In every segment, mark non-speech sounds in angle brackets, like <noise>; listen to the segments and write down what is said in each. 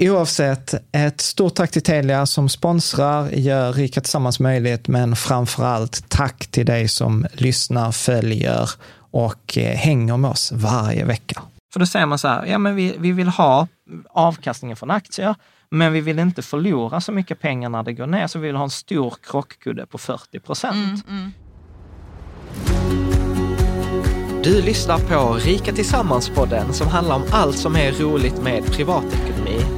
Oavsett, ett stort tack till Telia som sponsrar, gör Rika Tillsammans möjligt, men framför allt tack till dig som lyssnar, följer och eh, hänger med oss varje vecka. För då säger man så här, ja men vi, vi vill ha avkastningen från aktier, men vi vill inte förlora så mycket pengar när det går ner, så vi vill ha en stor krockkudde på 40 procent. Mm, mm. Du lyssnar på Rika Tillsammans-podden som handlar om allt som är roligt med privatekonomi.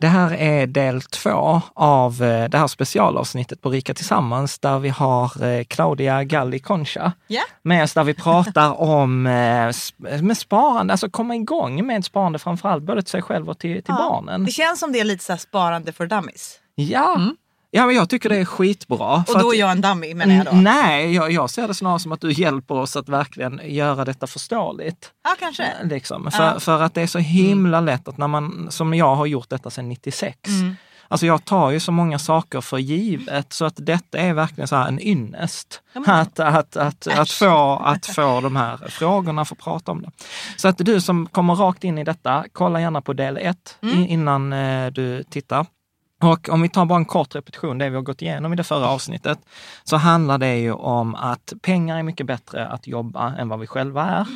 Det här är del två av eh, det här specialavsnittet på Rika Tillsammans där vi har eh, Claudia Galli Concha yeah. med oss, där vi pratar <laughs> om eh, med sparande, alltså komma igång med sparande framförallt både till sig själv och till, till ja, barnen. Det känns som det är lite så sparande för dummies. Ja, mm. Ja, men jag tycker det är skitbra. Och då är jag en dummy menar jag då? Nej, jag, jag ser det snarare som att du hjälper oss att verkligen göra detta förståeligt. Ja, kanske. Liksom. För, ja. för att det är så himla lätt att när man, som jag har gjort detta sedan 96, mm. Alltså jag tar ju så många saker för givet så att detta är verkligen så här en ynnest. Att, att, att, att, få, att få de här frågorna, få prata om det. Så att du som kommer rakt in i detta, kolla gärna på del 1 mm. innan eh, du tittar. Och om vi tar bara en kort repetition, det vi har gått igenom i det förra avsnittet, så handlar det ju om att pengar är mycket bättre att jobba än vad vi själva är.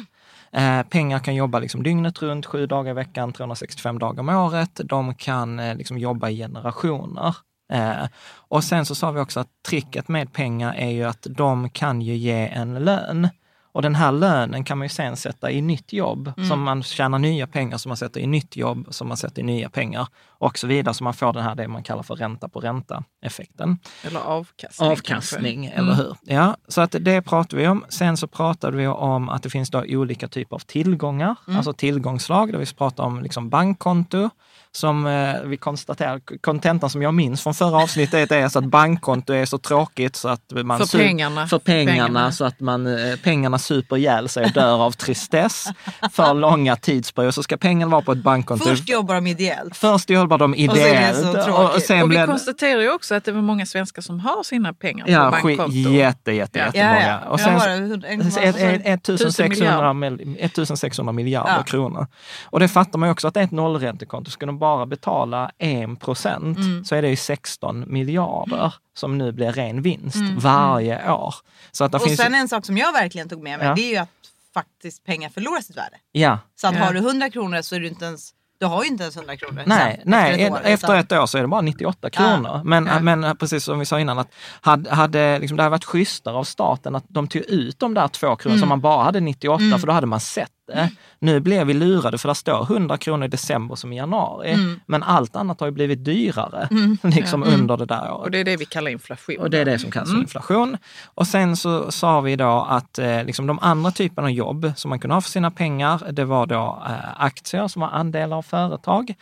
Eh, pengar kan jobba liksom dygnet runt, sju dagar i veckan, 365 dagar om året. De kan eh, liksom jobba i generationer. Eh, och sen så sa vi också att tricket med pengar är ju att de kan ju ge en lön. Och den här lönen kan man ju sen sätta i nytt jobb, mm. som man tjänar nya pengar som man sätter i nytt jobb, som man sätter i nya pengar. och så vidare. Så man får den här, det man kallar för ränta på ränta-effekten. Eller avkastning. Avkastning, kanske. eller Mm. hur? Ja, så att det pratar vi om. Sen så pratade vi om att det finns då olika typer av tillgångar, Mm. alltså tillgångslag, där vi pratar om liksom bankkonto, som eh, vi konstaterar, kontentan som jag minns från förra avsnittet är så att bankkonto är så tråkigt så att man... För pengarna. För pengarna, Pengarna. så att man, eh, pengarna super ihjäl sig och dör av tristess för långa tidsperioder. Så ska pengarna vara på ett bankkonto. Först jobbar de ideellt. Först jobbar de så är det ideellt så och, tråkigt. sen Och vi blir det... konstaterar ju också att det var många svenskar som har sina pengar Ja, på bankkonto. jätte, jätte, Ja. jättemånga. Ja, ja. Och sen, ett- 1600, miljarder. mil- 1600 miljarder Ja. kronor. Och det fattar man ju också att det är ett nollräntekonto. Ska de bara betala 1 procent Mm. så är det ju 16 miljarder som nu blir ren vinst varje år. Så att det Mm. Och finns, sen en sak som jag verkligen tog med mig, Ja. det är ju att faktiskt pengar förlorar sitt värde. ja, Så att Ja. har du 100 kronor så är du inte ens, du har ju inte ens 100 kronor Nej, sen, nej efter ett år. efter utan- ett år så är det bara 98 kronor. Men, Ja. men precis som vi sa innan, att hade, hade liksom, det hade varit schysstare av staten att de tog ut de där två kronorna som man bara hade 98, för då hade man sett det. Nu blev vi lurade för det står 100 kronor i december som i januari. Men allt annat har ju blivit dyrare <laughs> liksom under det där året. Och det är det vi kallar inflation. Och det är det som kallas för inflation. Och sen så sa vi då att eh, liksom de andra typerna av jobb som man kunde ha för sina pengar, det var då eh, aktier som var andelar av företag,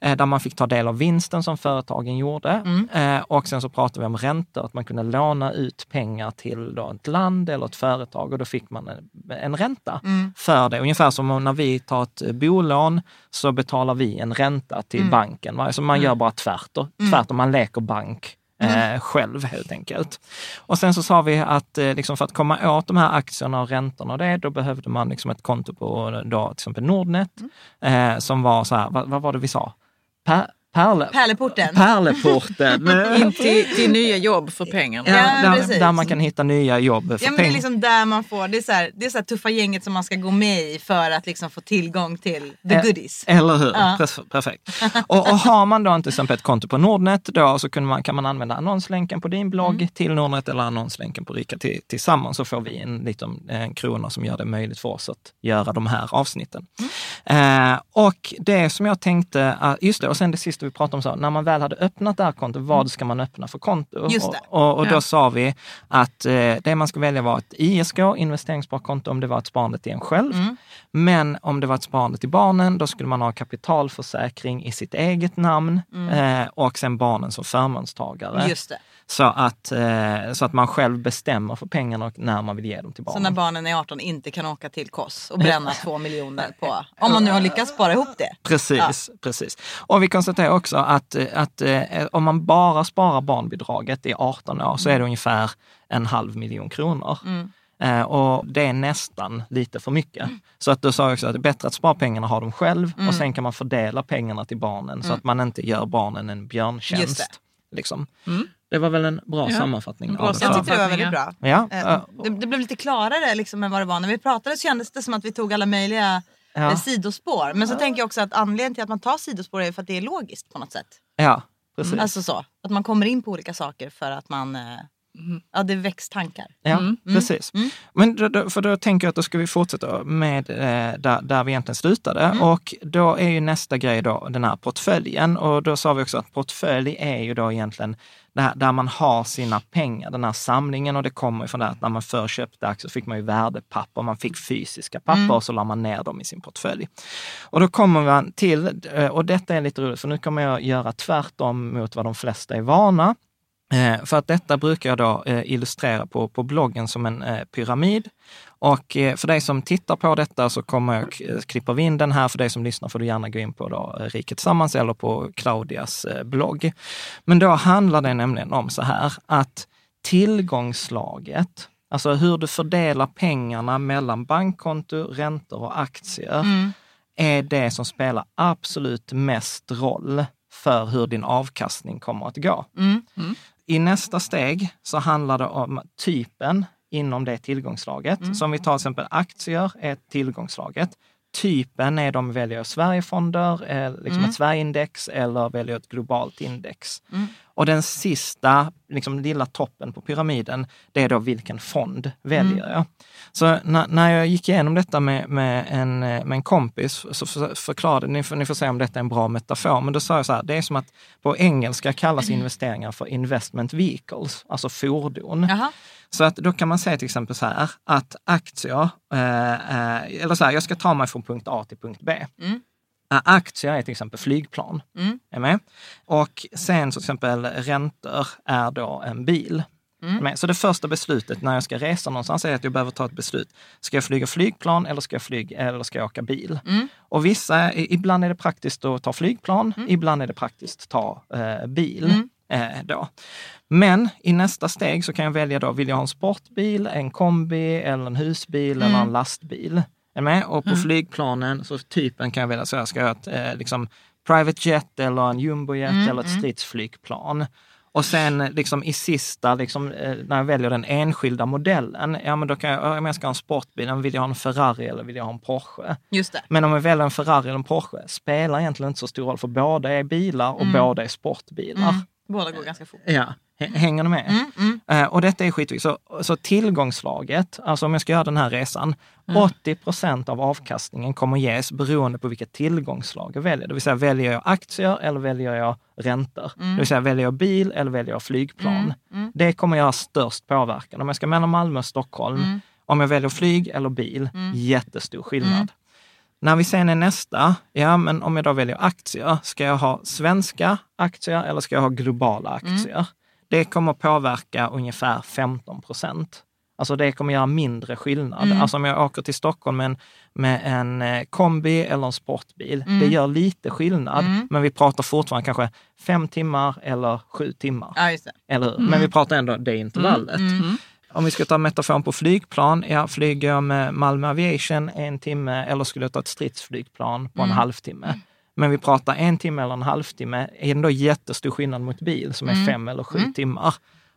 där man fick ta del av vinsten som företagen gjorde. Eh, och sen så pratade vi om räntor, att man kunde låna ut pengar till då ett land eller ett företag och då fick man en, en ränta för det. Ungefär som om när vi tar ett eh, bolån så betalar vi en ränta till banken. va? Så man gör bara tvärt, tvärtom, man leker bank eh, själv helt enkelt. Och sen så sa vi att eh, liksom för att komma åt de här aktierna och räntorna och det, då behövde man liksom ett konto på då, till exempel Nordnet eh, som var så här, vad, vad var det vi sa? Per, perle, Pärleporten. Pärleporten. <laughs> In till, till nya jobb för pengarna. Ja, Ja, där, där man kan hitta nya jobb för Ja, men det är liksom där man får, det är så här, det är så tuffa gänget som man ska gå med i för att liksom få tillgång till the Eh, goodies. Eller hur? Ja. Perf- Perfekt. Och, och har man då till exempel ett konto på Nordnet då så kan man, kan man använda annonslänken på din blogg Mm. till Nordnet eller annonslänken på Rika till, tillsammans så får vi en liten en krona som gör det möjligt för oss att göra de här avsnitten. Mm. Eh, och det som jag tänkte, uh, just det, och sen det sista vi pratade om, så, när man väl hade öppnat det här kontot, vad ska man öppna för konto? Mm. Just det. Och, och, och då Ja. sa vi att eh, det man ska välja var ett ISK, investeringssparkonto, om det var ett sparande till en själv. Mm. Men om det var ett sparande till barnen, då skulle man ha kapitalförsäkring i sitt eget namn eh, och sen barnen som förmånstagare. Mm. Just det. Så, att, eh, så att man själv bestämmer för pengarna och när man vill ge dem till Så barnen. när barnen är 18 inte kan åka till Kos och bränna <laughs> två miljoner på, om man nu har lyckats spara ihop det. Precis, precis. Och vi konstaterar också att, att eh, om man bara sparar barnbidraget i 18 år så är det ungefär en halv miljon kronor. Eh, och det är nästan lite för mycket. Så att då sa jag också att det är bättre att spara pengarna ha dem själv och sen kan man fördela pengarna till barnen så att man inte gör barnen en björntjänst. Liksom. Det var väl en bra Ja, sammanfattning en bra av det. Jag tyckte det var väldigt bra. Ja, Eh, eh, Det, det blev lite klarare liksom än vad det var. När vi pratade så kändes det som att vi tog alla möjliga Ja. eh, sidospår. Men så tänker jag också att anledningen till att man tar sidospår är för att det är logiskt på något sätt. ja, precis. Alltså så. Att man kommer in på olika saker för att man... eh, Ja, det väcks tankar. Ja, precis. Men då, då, för då tänker jag att då ska vi fortsätta med eh, där, där vi egentligen slutade. Och då är ju nästa grej då den här portföljen. Och då sa vi också att portfölj är ju då egentligen här, där man har sina pengar, den här samlingen. Och det kommer från det att när man förr köpte aktier så fick man ju värdepapper, man fick fysiska papper och så la man ner dem i sin portfölj. Och då kommer man till, eh, och detta är lite roligt för nu kommer jag göra tvärtom mot vad de flesta är vana. Eh, för att detta brukar jag då eh, illustrera på, på bloggen som en pyramid. Och eh, för dig som tittar på detta så kommer jag eh, klippa vi in den här. För dig som lyssnar får du gärna gå in på då, eh, Riket Sammans eller på Claudias blogg. Men då handlar det nämligen om så här att tillgångslaget, alltså hur du fördelar pengarna mellan bankkonto, räntor och aktier, är det som spelar absolut mest roll för hur din avkastning kommer att gå. I nästa steg så handlar det om typen inom det tillgångslaget. Så om vi tar till exempel aktier är tillgångslaget. typen är de väljer Sverigefonder, eh, liksom ett Sverigeindex eller väljer ett globalt index. Och den sista, liksom lilla toppen på pyramiden, det är då vilken fond väljer jag? Så när, när jag gick igenom detta med, med, en, eh, med en kompis så för, förklarade, ni får, ni får säga om detta är en bra metafor, men då sa jag så här, det är som att på engelska kallas <clears throat> investeringar för investment vehicles, alltså fordon. Jaha. Så att då kan man säga till exempel så här, att aktier, eh, eh, eller så här, jag ska ta mig från punkt A till punkt B. Mm. Eh, Aktier är till exempel flygplan. Mm. Är med? Och sen så till exempel räntor är då en bil. Mm. Så det första beslutet när jag ska resa någonstans är att jag behöver ta ett beslut. Ska jag flyga flygplan eller ska jag, flyga, eller ska jag åka bil? Mm. Och vissa, ibland är det praktiskt att ta flygplan, ibland är det praktiskt att ta eh, bil. Mm. Eh, då. Men i nästa steg så kan jag välja då, vill jag ha en sportbil, en kombi eller en husbil eller en lastbil? Är med? Och på flygplanen, så typen kan jag välja, så jag ska ha ett eh, liksom, private jet eller en jumbojet eller ett stridsflygplan. Och sen liksom i sista, liksom, eh, när jag väljer den enskilda modellen, ja men då kan jag, om jag ska ha en sportbil, vill jag ha en Ferrari eller vill jag ha en Porsche? Just det. Men om jag väljer en Ferrari eller en Porsche spelar egentligen inte så stor roll, för båda är bilar och båda är sportbilar. Båda går ganska fort. Ja, hänger ni med? Mm, mm. Eh, och detta är skitviktigt. Så, så tillgångslaget, alltså om jag ska göra den här resan, Mm. 80 procent av avkastningen kommer ges beroende på vilket tillgångslag jag väljer. Det vill säga, väljer jag aktier eller väljer jag räntor? Mm. Det vill säga, väljer jag bil eller väljer jag flygplan? Det kommer göra störst påverkan. Om jag ska mellan Malmö och Stockholm, Mm. om jag väljer flyg eller bil, jättestor skillnad. När vi sen är nästa, ja men om jag då väljer aktier, ska jag ha svenska aktier eller ska jag ha globala aktier? Det kommer påverka ungefär 15 procent. Alltså det kommer göra mindre skillnad. Alltså om jag åker till Stockholm med en, med en eh, kombi eller en sportbil, det gör lite skillnad. Men vi pratar fortfarande kanske fem timmar eller sju timmar. Ja. Eller hur? Men vi pratar ändå det intervallet. Om vi ska ta metaforen på flygplan, ja, flyger jag med Malmö Aviation en timme eller skulle jag ta ett stridsflygplan på en halvtimme? Men vi pratar en timme eller en halvtimme, är ändå jättestor skillnad mot bil som är fem eller sju timmar.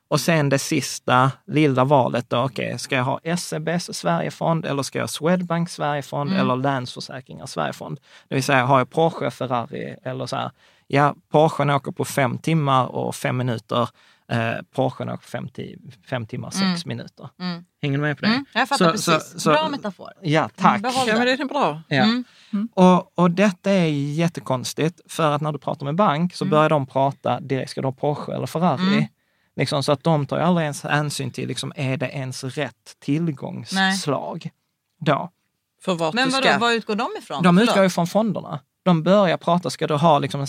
Och sen det sista lilla valet då, okej, ska jag ha SEBs Sverigefond eller ska jag ha Swedbank Sverigefond eller Länsförsäkringar Sverigefond? Det vill säga, har jag Porsche, Ferrari eller så här, ja, Porschen åker på fem timmar och fem minuter. Eh, Porschen åker fem, ti- fem timmar, sex minuter. Mm. Hänger du med på det? Mm, jag fattar Så- precis. så- så- Bra metafor. Ja, tack. Behåll Ja, men det. är bra. Ja. Mm. Och, och detta är jättekonstigt, för att när du pratar med bank Mm. så börjar de prata direkt, ska du ha Porsche eller Ferrari? Liksom, så att de tar ju aldrig ens hänsyn till, liksom, är det ens rätt tillgångsslag? Då. För vart Men du vadå, ska. var utgår de ifrån? De Förlåt. utgår ju från fonderna. De börjar prata, ska du ha, liksom,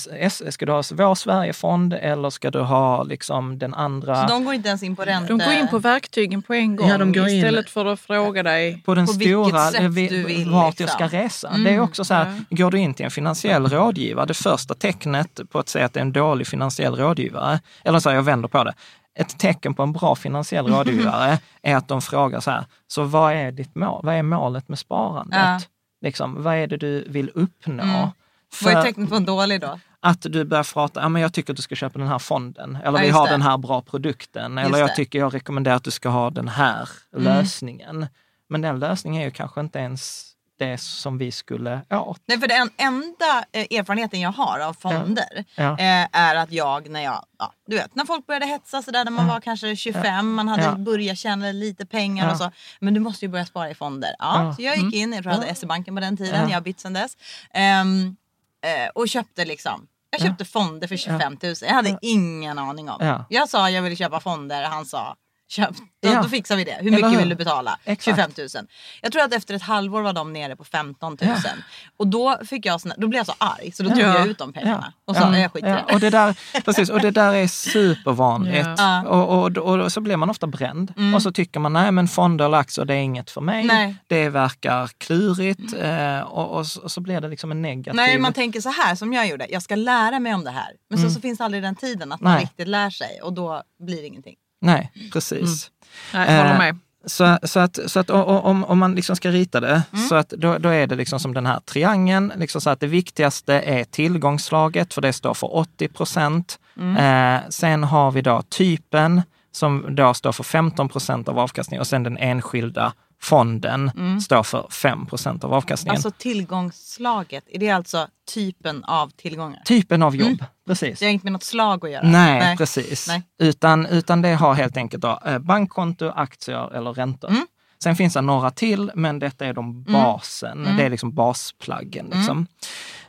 ska du ha vår Sverigefond eller ska du ha liksom, den andra? Så de går inte ens in på räntor? De går in på verktygen på en gång Ja, de går in- istället för att fråga dig. på den På vilket stora, sätt eh, vi- du vill, vart jag ska liksom. resa. Det är också så här, Mm. går du in till en finansiell rådgivare, det första tecknet på att säga att det är en dålig finansiell rådgivare, eller så här, jag vänder på det, ett tecken på en bra finansiell rådgivare <laughs> är att de frågar så här, så vad är ditt mål? Vad är målet med sparandet? Ja. Liksom, vad är det du vill uppnå? Mm. För Vad är tecknet på en dålig då? att du börjar prata, ja men jag tycker att du ska köpa den här fonden, eller Ja, vi har det. den här bra produkten, eller Just jag det. tycker jag rekommenderar att du ska ha den här lösningen. Men den lösningen är ju kanske inte ens det som vi skulle åt. Nej, för den enda eh, erfarenheten jag har av fonder Ja. eh, är att jag när jag, ja, du vet när folk började hetsa sådär när man var kanske 25, man hade Ja. börjat tjäna lite pengar Ja. och så. Men du måste ju börja spara i fonder. Ja, Ja. Så jag gick in, jag tror jag hade SE-banken på den tiden, Ja. jag har bytt sedan dess. Ehm, eh, och köpte liksom jag köpte fonder för 25 000. Jag hade ingen aning om. Ja. Jag sa jag ville köpa fonder. Han sa köp. Då, Ja. då fixar vi det. Hur mycket hur? vill du betala? Exakt. 25 000. Jag tror att efter ett halvår var de nere på 15 000. Ja. Och då, fick jag såna, då blev jag så arg så då tog Ja. jag ut de pengarna. Och sa jag skiter det. Och det där, <laughs> precis, och det där är supervanligt. Ja. Och, och, och, och så blir man ofta bränd. Och så tycker man, nej men fonder eller aktier, det är inget för mig. Nej. Det verkar klurigt. Eh, och, och, så, så blir det liksom en negativ... Nej, man tänker så här som jag gjorde. Jag ska lära mig om det här. Men så, så finns aldrig den tiden att man Nej. riktigt lär sig. Och då blir det ingenting. Nej, precis. Nej, jag håller Eh, med. Så, så att, så att om, om man liksom ska rita det, så att då, då är det liksom som den här triangeln. Liksom så att det viktigaste är tillgångslaget, för det står för 80 procent. Eh, sen har vi då typen, som då står för 15 procent av avkastningen och sen den enskilda fonden står för 5% av avkastningen. Alltså tillgångsslaget, är det alltså typen av tillgångar? Typen av jobb, precis. Det har inte med något slag att göra? Nej, precis. Nej. Utan, utan det har helt enkelt då, eh, bankkonto, aktier eller räntor. Mm. Sen finns det några till, men detta är de basen. Mm. Det är liksom basplaggen. Liksom.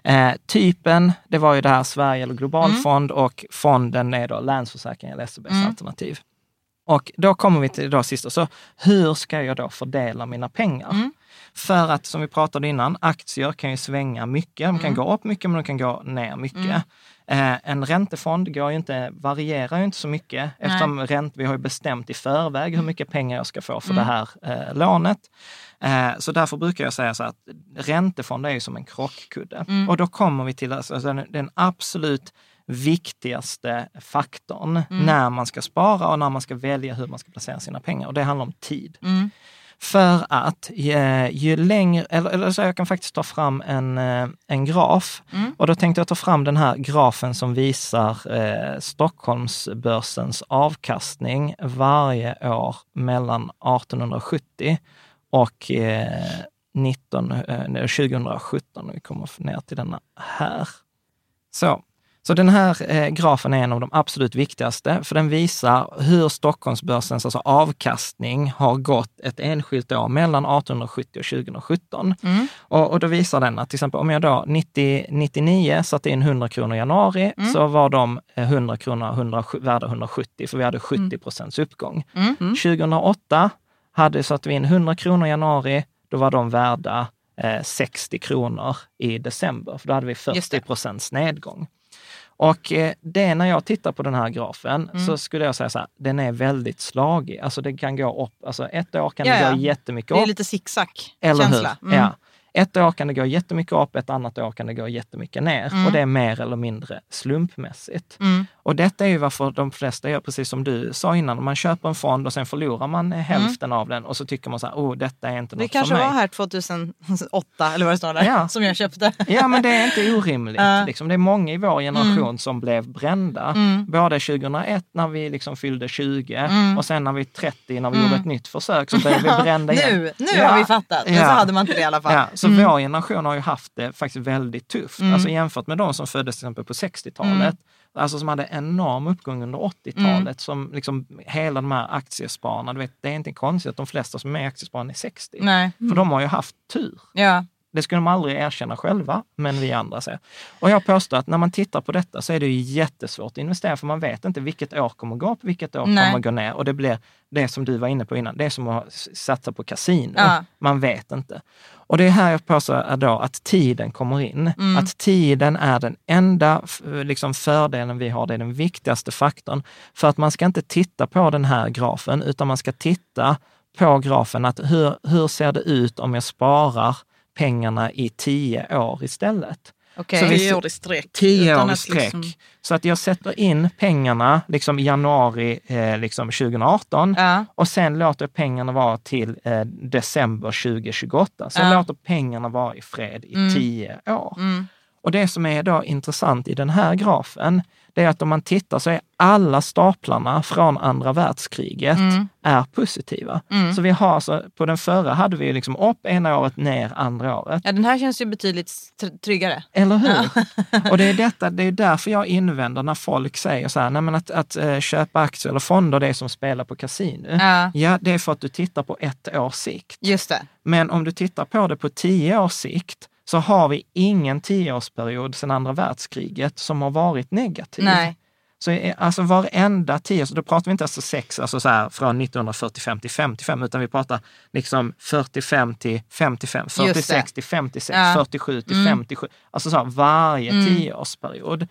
Eh, typen, det var ju det här Sverige eller globalfond Mm. och fonden är då Länsförsäkring eller SEBs alternativ. Och då kommer vi till det sista. Så hur ska jag då fördela mina pengar? Mm. För att som vi pratade innan, aktier kan ju svänga mycket. De kan Mm. gå upp mycket men de kan gå ner mycket. Eh, en räntefond går inte, varierar ju inte så mycket eftersom ränt, vi har bestämt i förväg hur mycket pengar jag ska få för det här eh, lånet. Eh, så därför brukar jag säga så att räntefond är ju som en krockkudde. Och då kommer vi till alltså, den, den absolut viktigaste faktorn när man ska spara och när man ska välja hur man ska placera sina pengar. Och det handlar om tid. För att ju, ju längre, eller, eller så jag kan faktiskt ta fram en, eh, en graf. Och då tänkte jag ta fram den här grafen som visar eh, Stockholmsbörsens avkastning varje år mellan 1870 och eh, 19, eh, 2017. Vi kommer ner till denna här. Så, så den här eh, grafen är en av de absolut viktigaste, för den visar hur Stockholmsbörsens alltså avkastning har gått ett enskilt år mellan 1870 och 2017. Och, och då visar den att till exempel om jag då 90, 99 satte in 100 kronor i januari, så var de eh, 100 kronor 100, värda 170, för vi hade 70 procents uppgång. 2008 hade, satte vi in 100 kronor i januari, då var de värda eh, 60 kronor i december, för då hade vi Just det. 40 procents nedgång. Och eh, det när jag tittar på den här grafen Mm. så skulle jag säga så här, den är väldigt slagig. Alltså det kan gå upp, alltså ett år kan Ja, det ja. gå jättemycket Det är upp. lite zigzag Eller känsla. hur? Ja. Ett år kan det gå jättemycket upp, ett annat år kan det gå jättemycket ner. Mm. Och det är mer eller mindre slumpmässigt. Mm. Och detta är ju varför de flesta gör precis som du sa innan. Man köper en fond och sen förlorar man eh, hälften av den och så tycker man så här, oh detta är inte Mm. Det något kanske för mig. var här 2008 eller vad det står där, Ja. som jag köpte. Ja, men det är inte orimligt. Ja. liksom. Det är många i vår generation Mm. som blev brända. Både 2001 när vi liksom fyllde 20 och sen när vi är 30 när vi gjorde ett nytt försök så blev vi <laughs> brända igen. Nu, nu Ja. har vi fattat. Men Ja. så hade man inte det i alla fall. Ja, så vår generation har ju haft det faktiskt väldigt tufft. Mm. Alltså jämfört med de som föddes till exempel på 60-talet. Alltså som hade enorm uppgång under 80-talet. Mm. Som liksom hela de här aktiespararna, du vet, det är inte konstigt att de flesta som är aktiespararna är 60. Nej. För de har ju haft tur. Ja. Det skulle de aldrig erkänna själva, men vi andra ser. Och jag påstår att när man tittar på detta så är det ju jättesvårt att investera, för man vet inte vilket år kommer gå upp, vilket år Nej. kommer gå ner. Och det blir det som du var inne på innan, det är som att satsa på kasino. Ja. Man vet inte. Och det är här jag påstår då att tiden kommer in. Mm. Att tiden är den enda liksom fördelen vi har, det är den viktigaste faktorn. För att man ska inte titta på den här grafen, utan man ska titta på grafen att hur, hur ser det ut om jag sparar pengarna i tio år istället? Okej. Så vi- Tio år i sträck. Tio år i att sträck. liksom- Så att jag sätter in pengarna liksom i januari eh, liksom 2018 Ja. och sen låter jag pengarna vara till eh, december 2028. Så jag Ja. låter pengarna vara i fred i Mm. tio år. Mm. Och det som är då intressant i den här grafen, det är att om man tittar så är alla staplarna från andra världskriget Mm. är positiva. Så vi har så, på den förra hade vi liksom upp ena året, ner andra året. ja, den här känns ju betydligt tr- tryggare. Eller hur? <laughs> och det är, detta, det är därför jag invänder när folk säger så här, nej men att, att eh, köpa aktier eller fonder, det är som att spela på kasino. Ja. Ja, det är för att du tittar på ett års sikt. Just det. Men om du tittar på det på tio års sikt så har vi ingen tioårsperiod sedan andra världskriget som har varit negativ. Nej. Så är- alltså varenda tio, så då pratar vi inte alltså sex, alltså så här från 1945 till 55, utan vi pratar liksom 45 till 55, Just det. 46 till 56, Ja. 47 till 57. Alltså så här, varje tioårsperiod.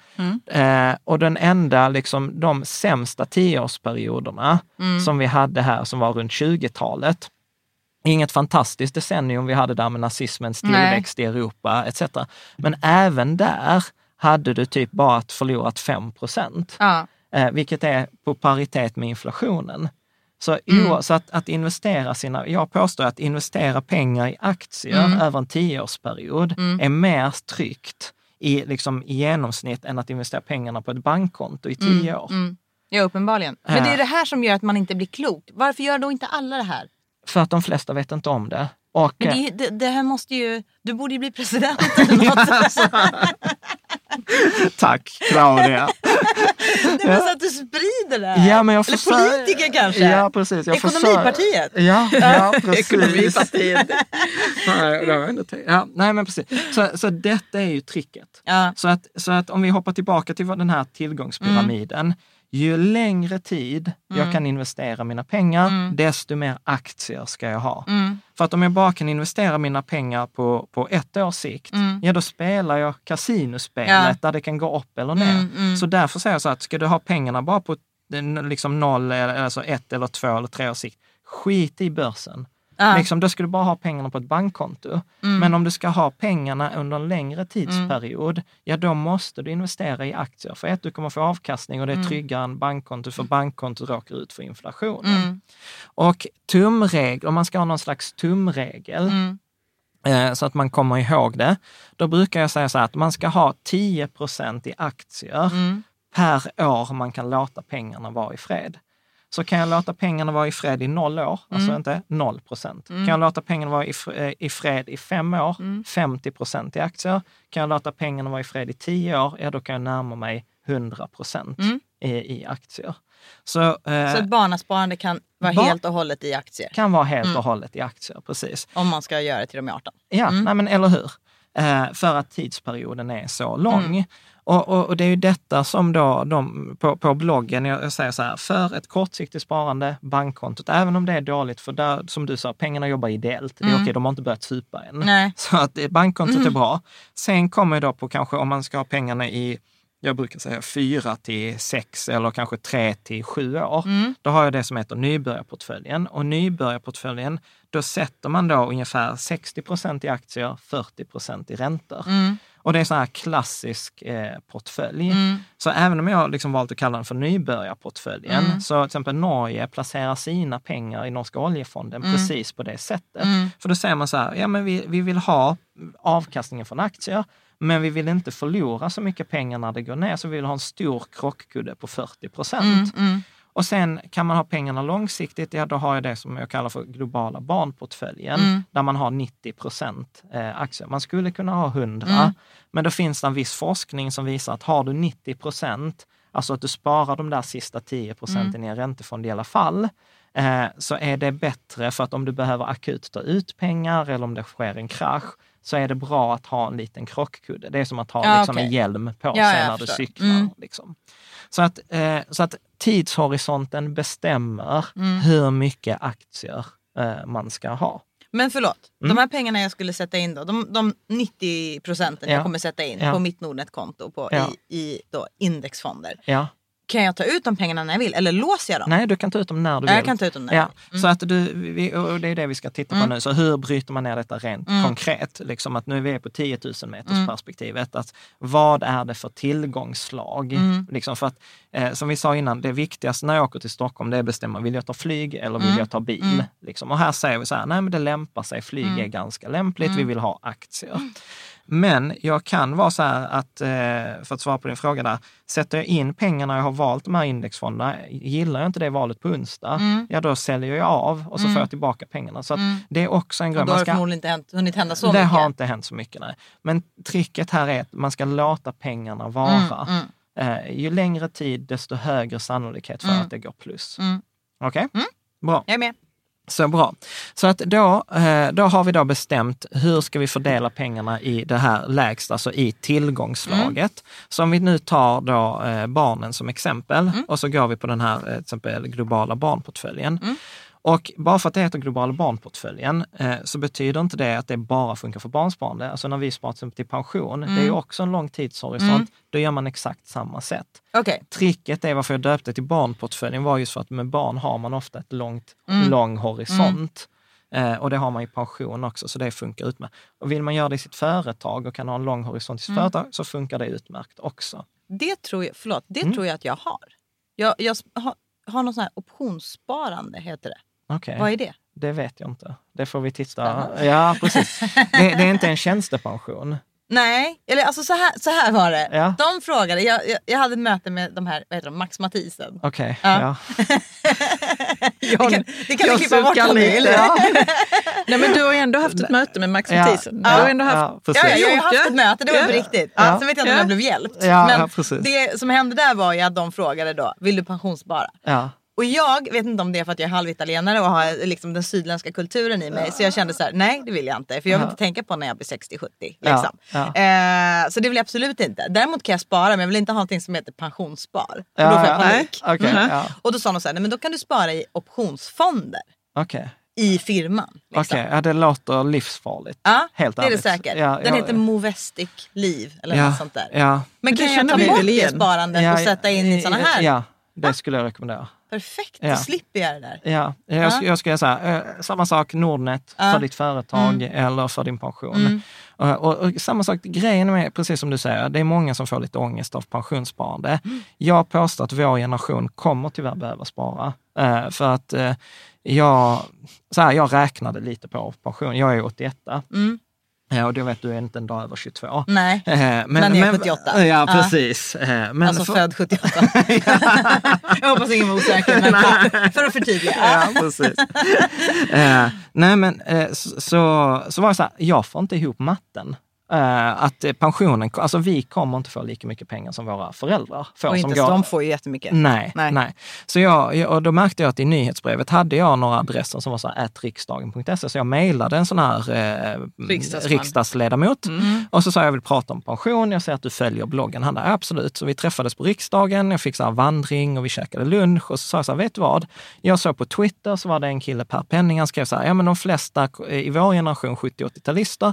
Eh, och den enda, liksom de sämsta tioårsperioderna som vi hade här, som var runt 20-talet, Inget fantastiskt decennium vi hade där med nazismens Nej. tillväxt i Europa etc. Men även där hade du typ bara förlorat 5 procent, Ja. eh, vilket är på paritet med inflationen. Så, Mm. mm. så att, att investera sina, jag påstår att investera pengar i aktier Mm. över en tioårsperiod är mer tryggt i, liksom, i genomsnitt än att investera pengarna på ett bankkonto i tio år. Mm. Ja, uppenbarligen. Men Ja. det är det här som gör att man inte blir klok. Varför gör då inte alla det här? För att de flesta vet inte om det. Och, Men eh, det, det, det här måste ju... Du borde ju bli president <laughs> eller något. <laughs> Tack Claudia! Det <laughs> är så att du sprider det här. Ja, men jag eller försöker- politiker kanske. Ja, precis. Jag Ekonomipartiet. Ja, ja precis. Ekonomipartiet. Nej, det har jag inte tänkt. ja, nej, men precis. Så, så detta är ju tricket. Ja. Så, att, så att om vi hoppar tillbaka till vad den här tillgångspyramiden. Ju längre tid jag kan investera mina pengar, desto mer aktier ska jag ha. För att om jag bara kan investera mina pengar på, på ett års sikt, ja då spelar jag kasinospelet Ja. där det kan gå upp eller ner. Så därför säger jag så att ska du ha pengarna bara på eh, liksom noll, alltså ett eller två eller tre års sikt, skit i börsen. Ja. Liksom, då ska du bara ha pengarna på ett bankkonto. Men om du ska ha pengarna under en längre tidsperiod, ja då måste du investera i aktier. För ett, du kommer få avkastning och det är tryggare än bankkonto, för bankkontot råkar ut för inflationen. Och tumregel, om man ska ha någon slags tumregel, eh, så att man kommer ihåg det, då brukar jag säga så här att man ska ha 10% i aktier per år man kan låta pengarna vara i fred. Så kan jag låta pengarna vara i fred i noll år, alltså inte 0 procent. Kan jag låta pengarna vara i, eh, i fred i fem år, 50 procent i aktier. Kan jag låta pengarna vara i fred i tio år, ja då kan jag närma mig 100 procent i, i aktier. Så, eh, Så ett barnasparande kan vara Ba- helt och hållet i aktier. kan vara helt och hållet i aktier, precis. Om man ska göra det till de är 18. Ja, nej men eller hur? Eh, för att tidsperioden är så lång. Och, och, och det är ju detta som då de, på, på bloggen, jag, jag säger så här, för ett kortsiktigt sparande, bankkontot, även om det är dåligt, för där, som du sa, pengarna jobbar ideellt. Det är okej, de har inte börjat supa än. Nej. <laughs> Så att bankkontot är bra. Sen kommer då på kanske om man ska ha pengarna i jag brukar säga fyra till sex eller kanske tre till sju år. Då har jag det som heter nybörjarportföljen. Och nybörjarportföljen, då sätter man då ungefär 60 procent i aktier, 40 procent i räntor. Och det är en sån här klassisk eh, portfölj. Så även om jag liksom valt att kalla den för nybörjarportföljen, så till exempel Norge placerar sina pengar i Norska oljefonden precis på det sättet. För då säger man så här, ja men vi, vi vill ha avkastningen från aktier, men vi vill inte förlora så mycket pengar när det går ner, så vi vill ha en stor krockkudde på 40 procent. Och sen kan man ha pengarna långsiktigt, ja då har jag det som jag kallar för globala barnportföljen, där man har 90 procent eh, aktier. Man skulle kunna ha 100, men då finns det en viss forskning som visar att har du 90 procent, alltså att du sparar de där sista 10 procenten i en räntefond i alla fall, eh, så är det bättre för att om du behöver akut ta ut pengar eller om det sker en krasch, så är det bra att ha en liten krockkudde. Det är som att ha Ja, liksom, okej. en hjälm på Ja, sig när du cyklar. Mm. Liksom. Så, att, eh, så att tidshorisonten bestämmer Mm. hur mycket aktier eh, man ska ha. Men förlåt, Mm. de här pengarna jag skulle sätta in då, de, de 90 procenten Ja. jag kommer sätta in Ja. på mitt Nordnet-konto på, Ja. i, i då indexfonder. Kan jag ta ut de pengarna när jag vill eller låser jag dem? Nej, du kan ta ut dem när du vill. jag kan ta ut dem när ja. Mm. Så att du, vi, och det är det vi ska titta på nu. Så hur bryter man ner detta rent Mm. konkret? Liksom att nu är vi på 10 000 meters perspektivet. Att vad är det för tillgångsslag? Mm. Liksom för att, eh, som vi sa innan, det viktigaste när jag åker till Stockholm det är att bestämma, vill jag ta flyg eller Mm. vill jag ta bil? Liksom. Och här säger vi så här, nej men det lämpar sig, flyg Mm. är ganska lämpligt, vi vill ha aktier. Men jag kan vara så här att, eh, för att svara på din fråga där, sätter jag in pengarna jag har valt de här indexfonderna, gillar jag inte det valet på onsdag, Mm. ja då säljer jag av och så får jag tillbaka pengarna. Så att det är också en Och grund. då har det ska, förmodligen inte hänt, hunnit hända så det mycket. har inte hänt så mycket, nej. Men tricket här är att man ska låta pengarna vara. Mm, Eh, ju längre tid, desto högre sannolikhet för att det går plus. Mm. Okej? Bra. Jag är med. Så bra. Så att då, eh, då har vi då bestämt hur ska vi fördela pengarna i det här lägsta, alltså i tillgångslaget. Så om vi nu tar då eh, barnen som exempel och så går vi på den här eh, till exempel globala barnportföljen. Och bara för att det heter globala barnportföljen eh, så betyder inte det att det bara funkar för barnsparande. Alltså när vi sparar till till pension, det är ju också en lång tidshorisont, då gör man exakt samma sätt. Okej. Tricket är varför jag döpte till barnportföljen var just för att med barn har man ofta ett långt, Mm. lång horisont. Eh, och det har man i pension också, så det funkar utmärkt. Och vill man göra det i sitt företag och kan ha en lång horisont i sitt Mm. företag så funkar det utmärkt också. Det tror jag, förlåt, det Mm. tror jag att jag har. Jag, jag har, har något sånt här optionssparande, heter det. Okej, Vad är det? det vet jag inte. Det får vi titta. Spännande. Ja, precis. Det, det är inte en tjänstepension. Nej, eller alltså så här, så här var det. Ja. De frågade, jag, jag, jag hade ett möte med de här, vad heter de, Max Mathisen. Okej, Ja. ja. <laughs> Det kan, det kan jag vi klippa bort om lite. vill. Ja. <laughs> Nej men du har ju ändå haft ett möte med Max Ja. Mathisen. Ja. Du har ändå haft... Ja. Ja, ja, jag har haft ett möte, det var Ja. på riktigt. Ja. Sen vet jag inte om Ja. jag blev hjälpt. Ja, Men det som hände där var ju att de frågade då, vill du pensionsspara? Ja. Och jag vet inte om det är för att jag är halvitalienare och har liksom den sydländska kulturen i mig. Så jag kände så här, nej det vill jag inte. För jag vill Ja. inte tänka på när jag blir 60-70. Ja, Liksom. ja. Eh, så det vill jag absolut inte. Däremot kan jag spara men jag vill inte ha någonting som heter pensionsspar. Ja, då får jag ja. panik. Okej, Mhm. ja. Och då sa de så här, nej, men då kan du spara i optionsfonder Okej. i firman. Liksom. Okej, ja, det låter livsfarligt. Ja, Helt det är det säkert. Ja, Den ja, heter ja. Movestic Liv eller Ja, något sånt där. ja. Men det kan jag ta bort det sparandet Ja, och sätta in i såna här? Ja, det skulle jag rekommendera. Perfekt, Ja. då slipper jag det där. Ja, jag, sk- jag skulle säga eh, samma sak Nordnet Ja. Mm. för ditt företag eller för din pension. Och, och, och samma sak, grejen med, precis som du säger, det är många som får lite ångest av pensionssparande. Mm. Jag påstår att vår generation kommer tyvärr behöva spara. Eh, för att eh, jag, så här, jag räknade lite på pension, jag är 81 Mm. Eh, och då vet du inte en dag över 22. Nej, Eh, Men, Men jag är 78. Ja, Ja. precis. Eh, Men alltså för- född 78. <laughs> jag hoppas ingen var osäker men för, för att förtydliga. Ja, precis. eh, nej, men eh, så, så, så var det så här, jag får inte ihop matten. Eh, att eh, pensionen, alltså vi kommer inte få lika mycket pengar som våra föräldrar får. Och som inte, går, de får ju jättemycket. Nej, nej. Nej. Så jag, och då märkte jag att i nyhetsbrevet hade jag några adresser som var så här riksdagen.se. Så jag mejlade en sån här eh, Riksdagsman. riksdagsledamot Mm. och så sa jag, jag vill prata om pension. Jag ser att du följer bloggen. Han där, absolut. Så vi träffades på riksdagen. Jag fick så vandring och vi käkade lunch och så sa jag så här, vet du vad? Jag såg på Twitter så var det en kille, Per Penning, han skrev så här, ja men de flesta i vår generation, 70-80-talister,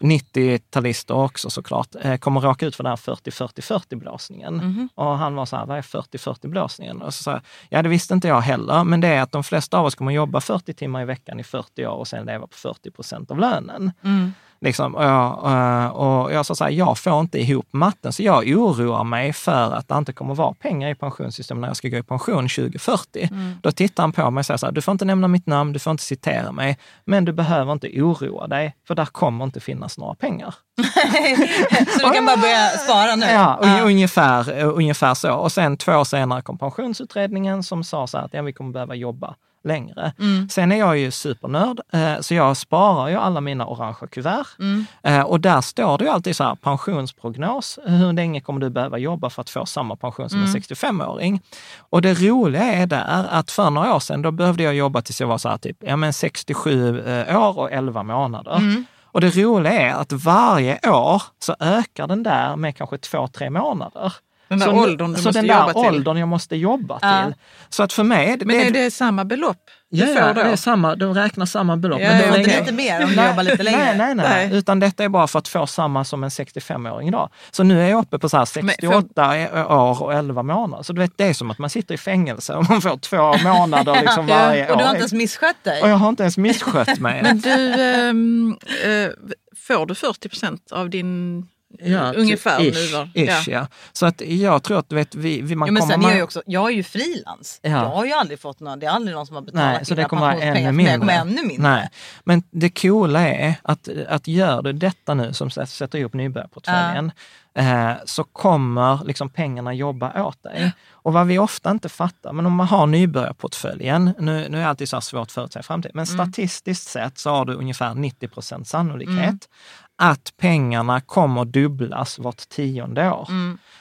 90-talister också såklart, eh, kommer råka ut för den här 40-40-40 blåsningen. Mhm. Och han var så här, vad är 40-40 blåsningen? Och så sa jag, ja det visste inte jag heller, men det är att de flesta av oss kommer jobba 40 timmar i veckan i 40 år och sen leva på 40 procent av lönen. Mm. Liksom, och, jag, eh, och jag sa så här, jag får inte ihop matten, så jag oroar mig för att det inte kommer vara pengar i pensionssystemet när jag ska gå i pension 2040. Mm. Då tittar han på mig och säger så här, du får inte nämna mitt namn, du får inte citera mig, men du behöver inte oroa dig, för där kommer inte finnas några pengar. <laughs> Så du kan bara börja spara nu? Ja, un- Ungefär, ungefär så. Och sen två år senare kom pensionsutredningen som sa så här att ja, vi kommer behöva jobba längre. Sen är jag ju supernörd, eh, så jag sparar ju alla mina orangea kuvert. Eh, Och där står det ju alltid så här, pensionsprognos. Hur länge kommer du behöva jobba för att få samma pension som en 65-åring? Och det roliga är där att för några år sedan, då behövde jag jobba tills jag var så här typ, ja men 67 eh, år och 11 månader. Och det roliga är att varje år så ökar den där med kanske två, tre månader. Den där så, åldern du så måste den där jobba till. åldern jag måste jobba Ja. till. Så att för mig... Men är det samma belopp Ja, då? det är samma, de räknar samma belopp. Ja, men det länge- inte mer om du jobbar lite längre? Nej, nej, nej, Nej. Utan detta är bara för att få samma som en 65-åring idag. Så nu är jag uppe på så här 68 år och 11 månader. Så du vet, det är som att man sitter i fängelse och man får två <laughs> månader liksom varje år. Och du har inte ens misskött dig? Och jag har inte ens misskött <laughs> mig. Men du, ehm, eh, får du 40 procent av din Ja, ungefär ish, nu? va? Ish, ja. Så att jag tror att vet, vi, vi, man Ja, men kommer... sen är jag också, jag är ju frilans. Ja. Jag har ju aldrig fått någon, det är aldrig någon som har betalat Nej, så det kommer ännu mindre. Kommer ännu mindre. Nej. Men det coola är att, att gör du detta nu, som sätter ihop nybörjarportföljen, eh, så kommer liksom pengarna jobba åt dig. Och vad vi ofta inte fattar, men om man har nybörjarportföljen, nu, nu är det alltid så svårt att förutsäga framtiden, men statistiskt sett så har du ungefär 90 procent sannolikhet att pengarna kommer dubblas vart tionde år.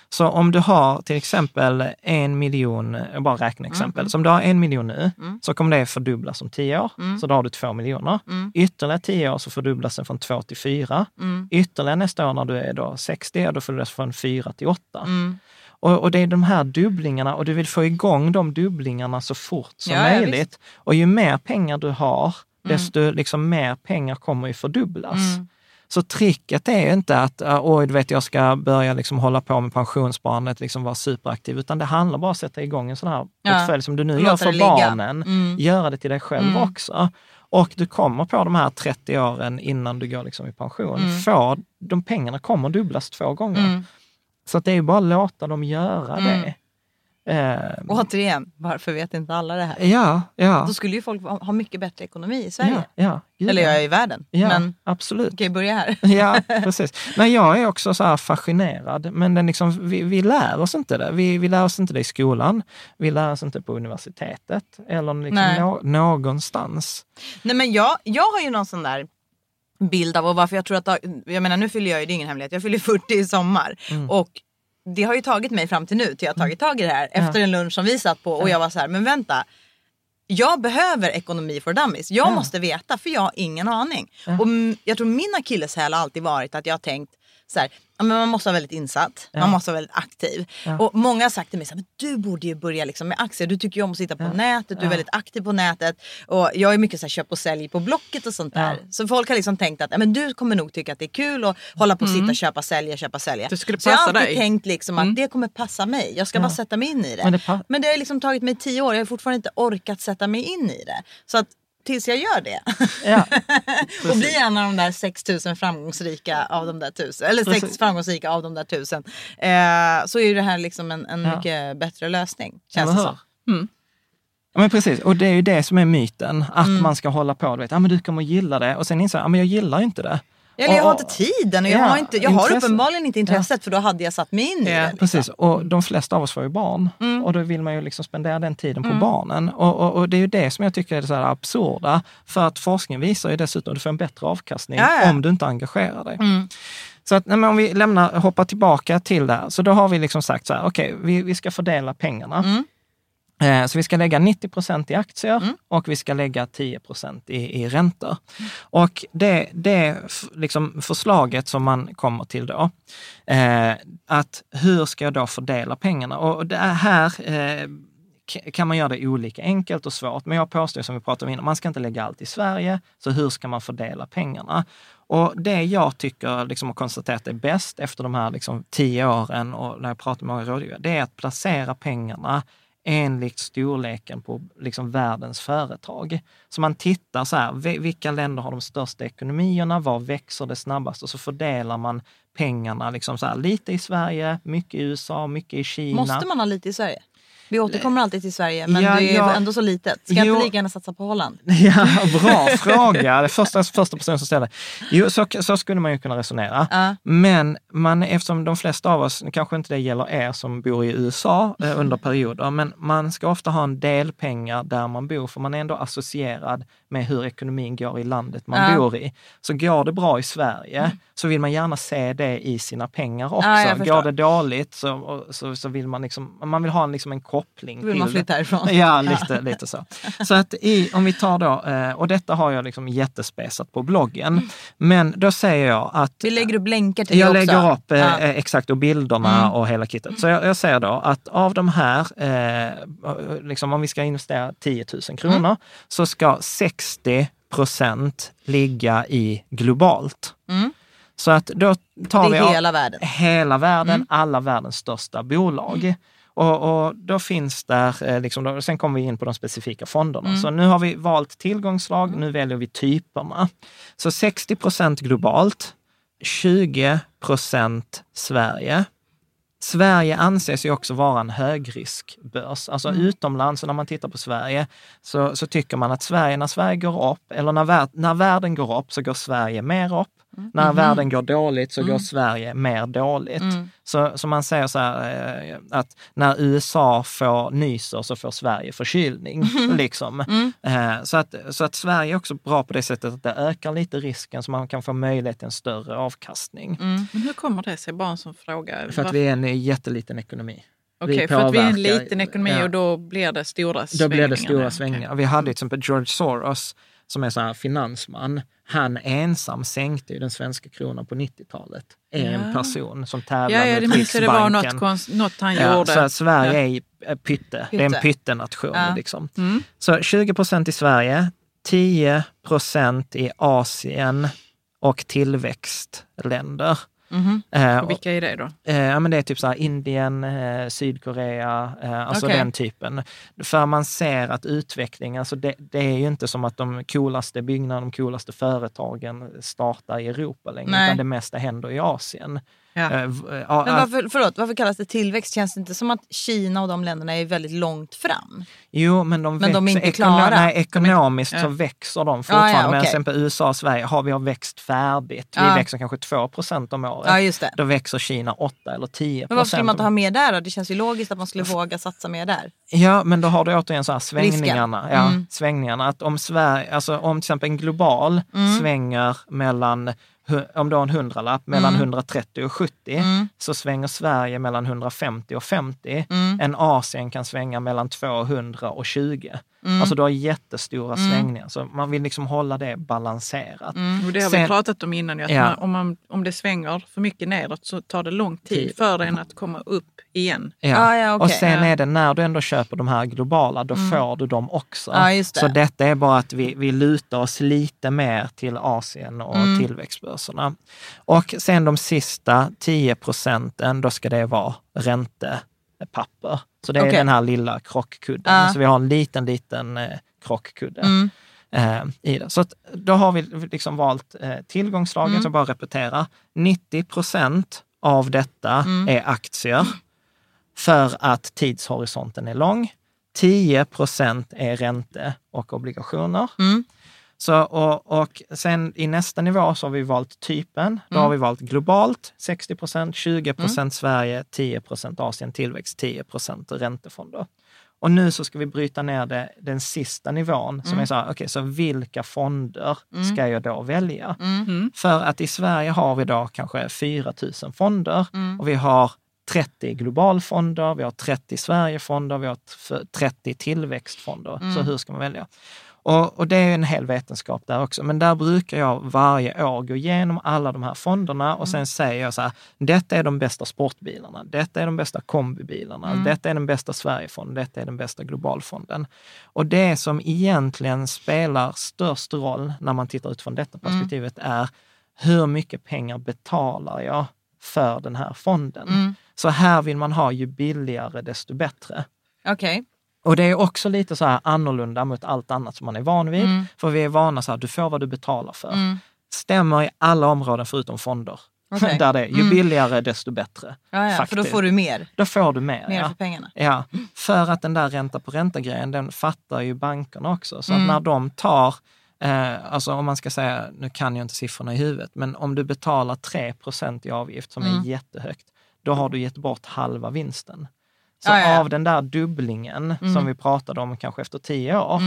Så om du har till exempel en miljon, jag bara räknar exempel, så om du har en miljon nu så kommer det fördubblas om tio år. Så då har du två miljoner. Ytterligare tio år så fördubblas den från två till fyra. Ytterligare nästa år när du är då 60, då fördubblas från fyra till åtta. Och, och det är de här dubblingarna och du vill få igång de dubblingarna så fort som Ja, ja, möjligt. och ju mer pengar du har, desto liksom mer pengar kommer ju fördubblas. Så tricket är ju inte att oj, du vet, jag ska börja liksom hålla på med pensionssparandet, liksom vara superaktiv, utan det handlar bara om att sätta igång en sån här Ja. portfölj som du nu gör för barnen. Mm. Göra det till dig själv Mm. också. Och du kommer på de här 30 åren innan du går liksom i pension, Mm. få, de pengarna kommer dubblas två gånger. Mm. Så att det är ju bara att låta dem göra Mm. det. Eh, Återigen, varför vet inte alla det här? ja, ja. Då skulle ju folk ha mycket bättre ekonomi i Sverige. Ja, ja, Eller ja. i världen. Ja, Men absolut. kan ju börja här. <laughs> Ja, <laughs> precis. Nej, jag är också så fascinerad, men den liksom, vi, vi lär oss inte det. Vi, vi lär oss inte det i skolan, vi lär oss inte på universitetet eller liksom nå, någonstans. Nej men jag, jag har ju någon sån där bild av och varför jag tror att, jag menar nu fyller jag ju, det är ingen hemlighet, jag fyller 40 i sommar. Mm. Och det har ju tagit mig fram till nu till jag har tagit tag i det här efter en lunch som vi satt på och jag var så här, men vänta. Jag behöver ekonomi för dummies. Jag måste veta för jag har ingen aning. Och jag tror min akilleshäl har alltid varit att jag har tänkt så här, men man måste vara väldigt insatt, man måste vara väldigt aktiv. Och många har sagt till mig men du borde ju börja liksom med aktier. Du tycker ju om att sitta på nätet, du är väldigt aktiv på nätet. Och jag är mycket så här, köp och sälj på Blocket och sånt där. Så folk har liksom tänkt att ja, men du kommer nog tycka att det är kul att hålla på och sitta köpa sälja, köpa sälja. Det skulle så jag har passa alltid dig. tänkt liksom att det kommer passa mig. Jag ska bara sätta mig in i det. Men Men det det, pa- har liksom tagit mig tio år, jag har fortfarande inte orkat sätta mig in i det. Så att tills jag gör det Ja, <laughs> och blir en av de där 6000 framgångsrika av de där tusen. Eller sex Precis. framgångsrika av de där tusen. Eh, så är ju det här liksom en, en Ja. mycket bättre lösning. Känns det som. Ja, men precis, och det är ju det som är myten, att Mm. man ska hålla på, du vet, ah, men du kommer gilla det, och sen inser jag, ah, men jag gillar inte det. Eller jag har inte tiden och jag, Ja, har, inte, jag har uppenbarligen inte intresset för då hade jag satt mig in i det. Precis, och de flesta av oss får ju barn Mm. och då vill man ju liksom spendera den tiden på barnen. Och, och, och det är ju det som jag tycker är så här absurda, för att forskning visar ju dessutom att du får en bättre avkastning Ja, Mm. om du inte engagerar dig. Så att, nej, om vi lämnar, hoppar tillbaka till det här, så då har vi liksom sagt så här, okej, vi, vi ska fördela pengarna. Mm. Eh, Så vi ska lägga 90 procent i aktier och vi ska lägga 10 procent i, i räntor. Och det, det liksom förslaget som man kommer till då, eh, att hur ska jag då fördela pengarna? Och det här eh, kan man göra det olika enkelt och svårt, men jag påstår som vi pratade om innan, man ska inte lägga allt i Sverige, så hur ska man fördela pengarna? Och det jag tycker liksom, och konstaterat är bäst efter de här liksom, tio åren och när jag pratar med många rådgivare, det är att placera pengarna enligt storleken på liksom världens företag. Så man tittar så här, vilka länder har de största ekonomierna, var växer det snabbast? Och så fördelar man pengarna liksom så här, lite i Sverige, mycket i USA, mycket i Kina. Måste man ha lite i Sverige? Vi återkommer alltid till Sverige men Ja, det är ja. ändå så litet. Ska jag Jo. inte lika gärna satsa på Holland? <laughs> Ja, bra fråga. Det är första, första personen som ställer. Jo, så, så skulle man ju kunna resonera. Ja. Men man, eftersom de flesta av oss, kanske inte det gäller er som bor i USA eh, under perioder, men man ska ofta ha en del pengar där man bor, för man är ändå associerad med hur ekonomin går i landet man Ja. bor i. Så går det bra i Sverige så vill man gärna se det i sina pengar också. Ja, jag går det dåligt så, så, så vill man liksom, man vill ha en, liksom en koppling Då vill till man flytta härifrån. <laughs> Ja, lite, lite så. Så att i, om vi tar då, eh, och detta har jag liksom jättespesat på bloggen, men då säger jag att Vi lägger upp länkar till jag det också. lägger upp eh, Ja. eh, exakt och bilderna Mm. och hela kittet. Så jag, jag säger då att av de här, eh, liksom om vi ska investera 10 000 kronor, Mm. så ska 60 procent ligga i globalt. Mm. Så att då tar vi hela världen. hela världen, Mm. alla världens största bolag. Och, och då finns där, eh, liksom, då, sen kommer vi in på de specifika fonderna. Mm. Så nu har vi valt tillgångslag, nu väljer vi typerna. Så 60 procent globalt, 20 procent Sverige. Sverige anses ju också vara en högriskbörs. Alltså Mm. utomlands, när man tittar på Sverige, så, så tycker man att Sverige, när Sverige går upp, eller när, när världen går upp, så går Sverige mer upp. Mm. När Mhm. världen går dåligt så går Sverige mer dåligt. Mm. Så, så man säger så här, eh, att när USA får nyser så får Sverige förkylning. Liksom. Mm. Eh, så, att, så att Sverige är också bra på det sättet att det ökar lite risken så man kan få möjlighet till en större avkastning. Mm. Men hur kommer det sig? Bara en sån fråga. För att Varför- vi är en jätteliten ekonomi. Okej, vi för att vi är en liten ekonomi ja. och då blir det stora Då svängningar. blir det stora svängningar. Vi hade till exempel George Soros som är så här finansman. Han ensam sänkte ju den svenska kronan på 90-talet. En Ja. person som tävlar Ja, ja, mot det minns jag. Det var något, Riksbanken. konst, något han Ja, gjorde. så att Sverige Ja. är eh, pytte. Det är en Pytte. pyttenation. Ja. Liksom. Mm. Så 20 procent i Sverige, 10 procent i Asien och tillväxtländer. Eh, Och vilka är det då? Eh, ja, men det är typ så Indien, eh, Sydkorea, alltså Okej. den typen. För man ser att utveckling, alltså det, det är ju inte som att de coolaste byggnaderna, de coolaste företagen startar i Europa längre, Nej. utan det mesta händer i Asien. Ja. Eh, ja, Men varför, förlåt, varför kallas det tillväxt? Känns det inte som att Kina och de länderna är väldigt långt fram? Jo, men de, Men de är inte klara. Nej, ekonomiskt Ja. så växer de fortfarande. Ja, ja, Medan okej. till exempel USA och Sverige har vi har växt färdigt. Vi växer kanske 2 procent om året. Ja, just det. Då växer Kina 8 eller 10 Men varför skulle man procent. inte ha mer där då? Det känns ju logiskt att man skulle våga satsa mer där. Ja, men då har du återigen så här svängningarna. Risken. Ja, Mm. svängningarna. Att om Sverige, alltså om till exempel en global Mm. svänger mellan, om du har en hundralapp, mellan Mm. 130 och 70, så svänger Sverige mellan 150 och 50. Mm. En Asien kan svänga mellan 200 och 20. Mm. Alltså du har jättestora svängningar. Så man vill liksom hålla det balanserat. Och det har Sen- vi pratat om innan. Att Ja. man, om, man, om det svänger för mycket nedåt så tar det lång tid för den att komma upp igen. Ja. Ja, ja, okej. Och sen är det när du ändå köper de här globala, då får du dem också. Just det. Så detta är bara att vi, vi lutar oss lite mer till Asien och Mm. tillväxtbörserna. Och sen de sista 10 procenten, då ska det vara räntepapper. Så det är Okej. den här lilla krockkudden. Ja. Så vi har en liten, liten eh, krockkudde. Mm. eh, i det. Så att då har vi liksom valt eh, tillgångslagen, Mm. så bara repetera. 90 procent av detta Mm. är aktier för att tidshorisonten är lång. 10 procent är ränte och obligationer. Mm. Så, och, och sen i nästa nivå så har vi valt typen. Då Mm. har vi valt globalt 60 procent, 20 procent Sverige, 10 procent Asien tillväxt, 10 procent räntefonder. Och nu så ska vi bryta ner det, den sista nivån som är så här, okej, så vilka fonder ska jag då välja? För att i Sverige har vi då kanske 4 000 fonder och vi har 30 globalfonder, vi har 30 Sverigefonder, vi har t- 30 tillväxtfonder. Så hur ska man välja? Och, och det är en hel vetenskap där också. Men där brukar jag varje år gå igenom alla de här fonderna och sen säger jag så här, detta är de bästa sportbilarna, detta är de bästa kombibilarna, detta är den bästa Sverigefonden, detta är den bästa globalfonden. Och det som egentligen spelar störst roll när man tittar utifrån detta perspektivet är hur mycket pengar betalar jag för den här fonden? Så här vill man ha ju billigare desto bättre. Okej. Och det är också lite så här annorlunda mot allt annat som man är van vid. Mm. För vi är vana så här, du får vad du betalar för. Stämmer i alla områden förutom fonder. Okej. <laughs> Där det är, ju billigare desto bättre. Ja, ja, för då får du mer. Då får du mer. Mer ja. för pengarna. Ja, för att den där ränta på ränta-grejen, den fattar ju bankerna också. Så Mm. när de tar, eh, alltså om man ska säga, nu kan jag inte siffrorna i huvudet, men om du betalar 3 i avgift som Mm. är jättehögt, då har du gett bort halva vinsten. Så Ja, ja, av den där dubblingen Mm. som vi pratade om kanske efter tio år,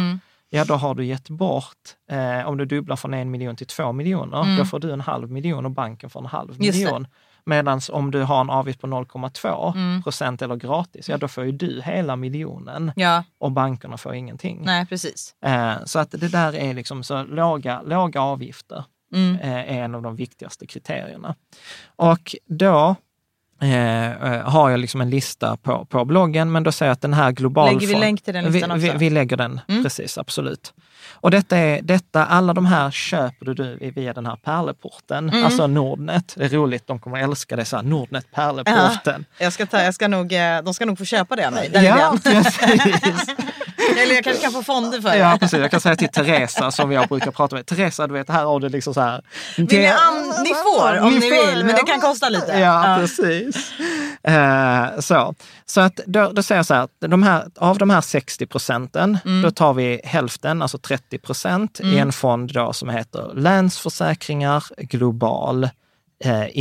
ja då har du gett bort, eh, om du dubblar från en miljon till två miljoner, då får du en halv miljon och banken får en halv Mm. Miljon. Medan om du har en avgift på 0,2 procent eller gratis, ja då får ju du hela miljonen Ja, och bankerna får ingenting. nej precis. Eh, så att det där är liksom så låga, låga avgifter Mm. eh, är en av de viktigaste kriterierna. Och då eh, eh, har jag liksom en lista på, på bloggen, men då säger jag att den här global... Lägger vi länk till den listan vi, vi, också? vi lägger den, Mm. precis, absolut. Och detta är, detta, alla de här köper du via den här pärleporten, Mm. alltså Nordnet. Det är roligt, de kommer älska det, så här, Nordnet pärleporten. Jag ska ta, jag ska nog, eh, de ska nog få köpa det av mig. Ja, precis. <laughs> Eller jag kanske kan få fonder för Ja, det. precis. Jag kan säga till Teresa som jag brukar prata med. Teresa, du vet, här har du liksom så här. Vill ni, an- ni får om ni, får, vill, men det kan kosta lite. Ja, precis. Eh, så så att då, då säger jag så här, de här, av de här 60 procenten, Mm. då tar vi hälften, alltså 30 procent, i en fond då som heter Länsförsäkringar Global eh,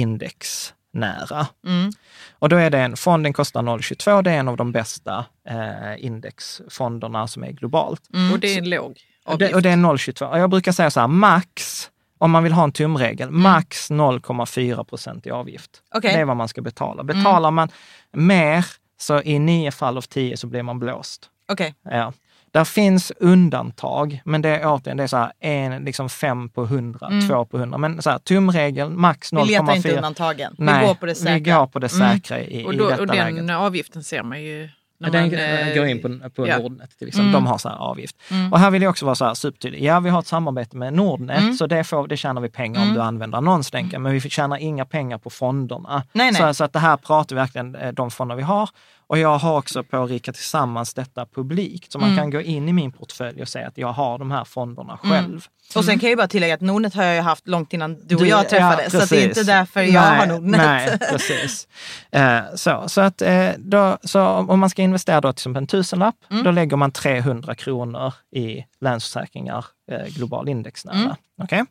Indexnära. Mm. Och då är det en, fonden kostar 0,22, det är en av de bästa eh, indexfonderna som är globalt. Mm. Och det är en låg Och avgift. det, och det är 0,22. Och Jag brukar säga så här, max, om man vill ha en tumregel, max 0,4 procent i avgift. Okej. Det är vad man ska betala. Betalar man mer, så i nio fall av tio så blir man blåst. Okej, Ja. Där finns undantag, men det är återigen det är så här, en, liksom fem på hundra, två på hundra. Men så här, tumregeln, max 0,4. vi letar inte undantagen. Nej, vi går på det säkra. Vi går på det säkra i, och, i då, detta och läget. den avgiften ser man ju När den man, eh, går in på, på ja. Nordnet till exempel. De har så här avgift. Och här vill jag också vara så här supertydlig. Ja, vi har ett samarbete med Nordnet, så det, får, det tjänar vi pengar om du använder annonslänken. Men vi tjänar inga pengar på fonderna. Nej, nej. Så, så att det här pratar vi verkligen eh, de fonder vi har. Och jag har också på Rika Tillsammans detta publikt. Så man kan gå in i min portfölj och säga att jag har de här fonderna själv. Och sen kan jag ju bara tillägga att Nordnet har jag ju haft långt innan du och jag träffades. ja, så det är inte därför jag nej, har Nordnet. Nej, precis. Eh, så, så, att, eh, då, så om man ska investera då till exempel en tusenlapp, Mm. då lägger man 300 kronor i Länsförsäkringar eh, global indexnära. Mm. Okej?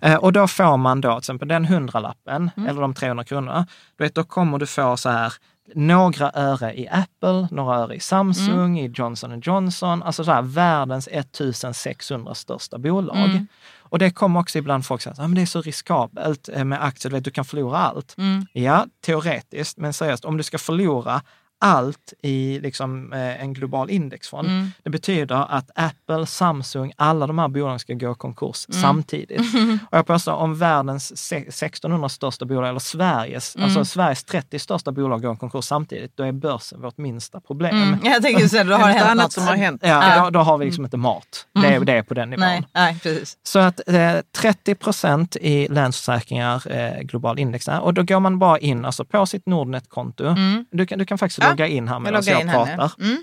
Eh, och då får man då till exempel den hundralappen, Mm. eller de 300 kronorna, du vet, då kommer du få så här några öre i Apple, några öre i Samsung, Mm. i Johnson Johnson, alltså så här, världens 1600 största bolag. Mm. Och det kommer också ibland folk säga att ah, men det är så riskabelt eh, med aktier, du vet, du kan förlora allt. Mm. Ja, teoretiskt, men seriöst, om du ska förlora allt i liksom, eh, en global indexfond. Mm. Det betyder att Apple, Samsung, alla de här bolagen ska gå i konkurs Mm. samtidigt. <laughs> Och jag påstår om världens se- 1600 största bolag, eller Sveriges, Mm. alltså Sveriges 30 största bolag går i konkurs samtidigt, då är börsen vårt minsta problem. Mm. Jag tänker så då har <laughs> det annat som har hänt. Ja, Då, då har vi liksom inte mat. Det är, det är på den nivån. Nej, nej, precis. Så att eh, 30 procent i Länsförsäkringar eh, global index där. Och då går man bara in alltså, på sitt Nordnet-konto. Du, kan, du kan faktiskt Ja, logga in här Jag medan loggar jag, nu. pratar. Mm.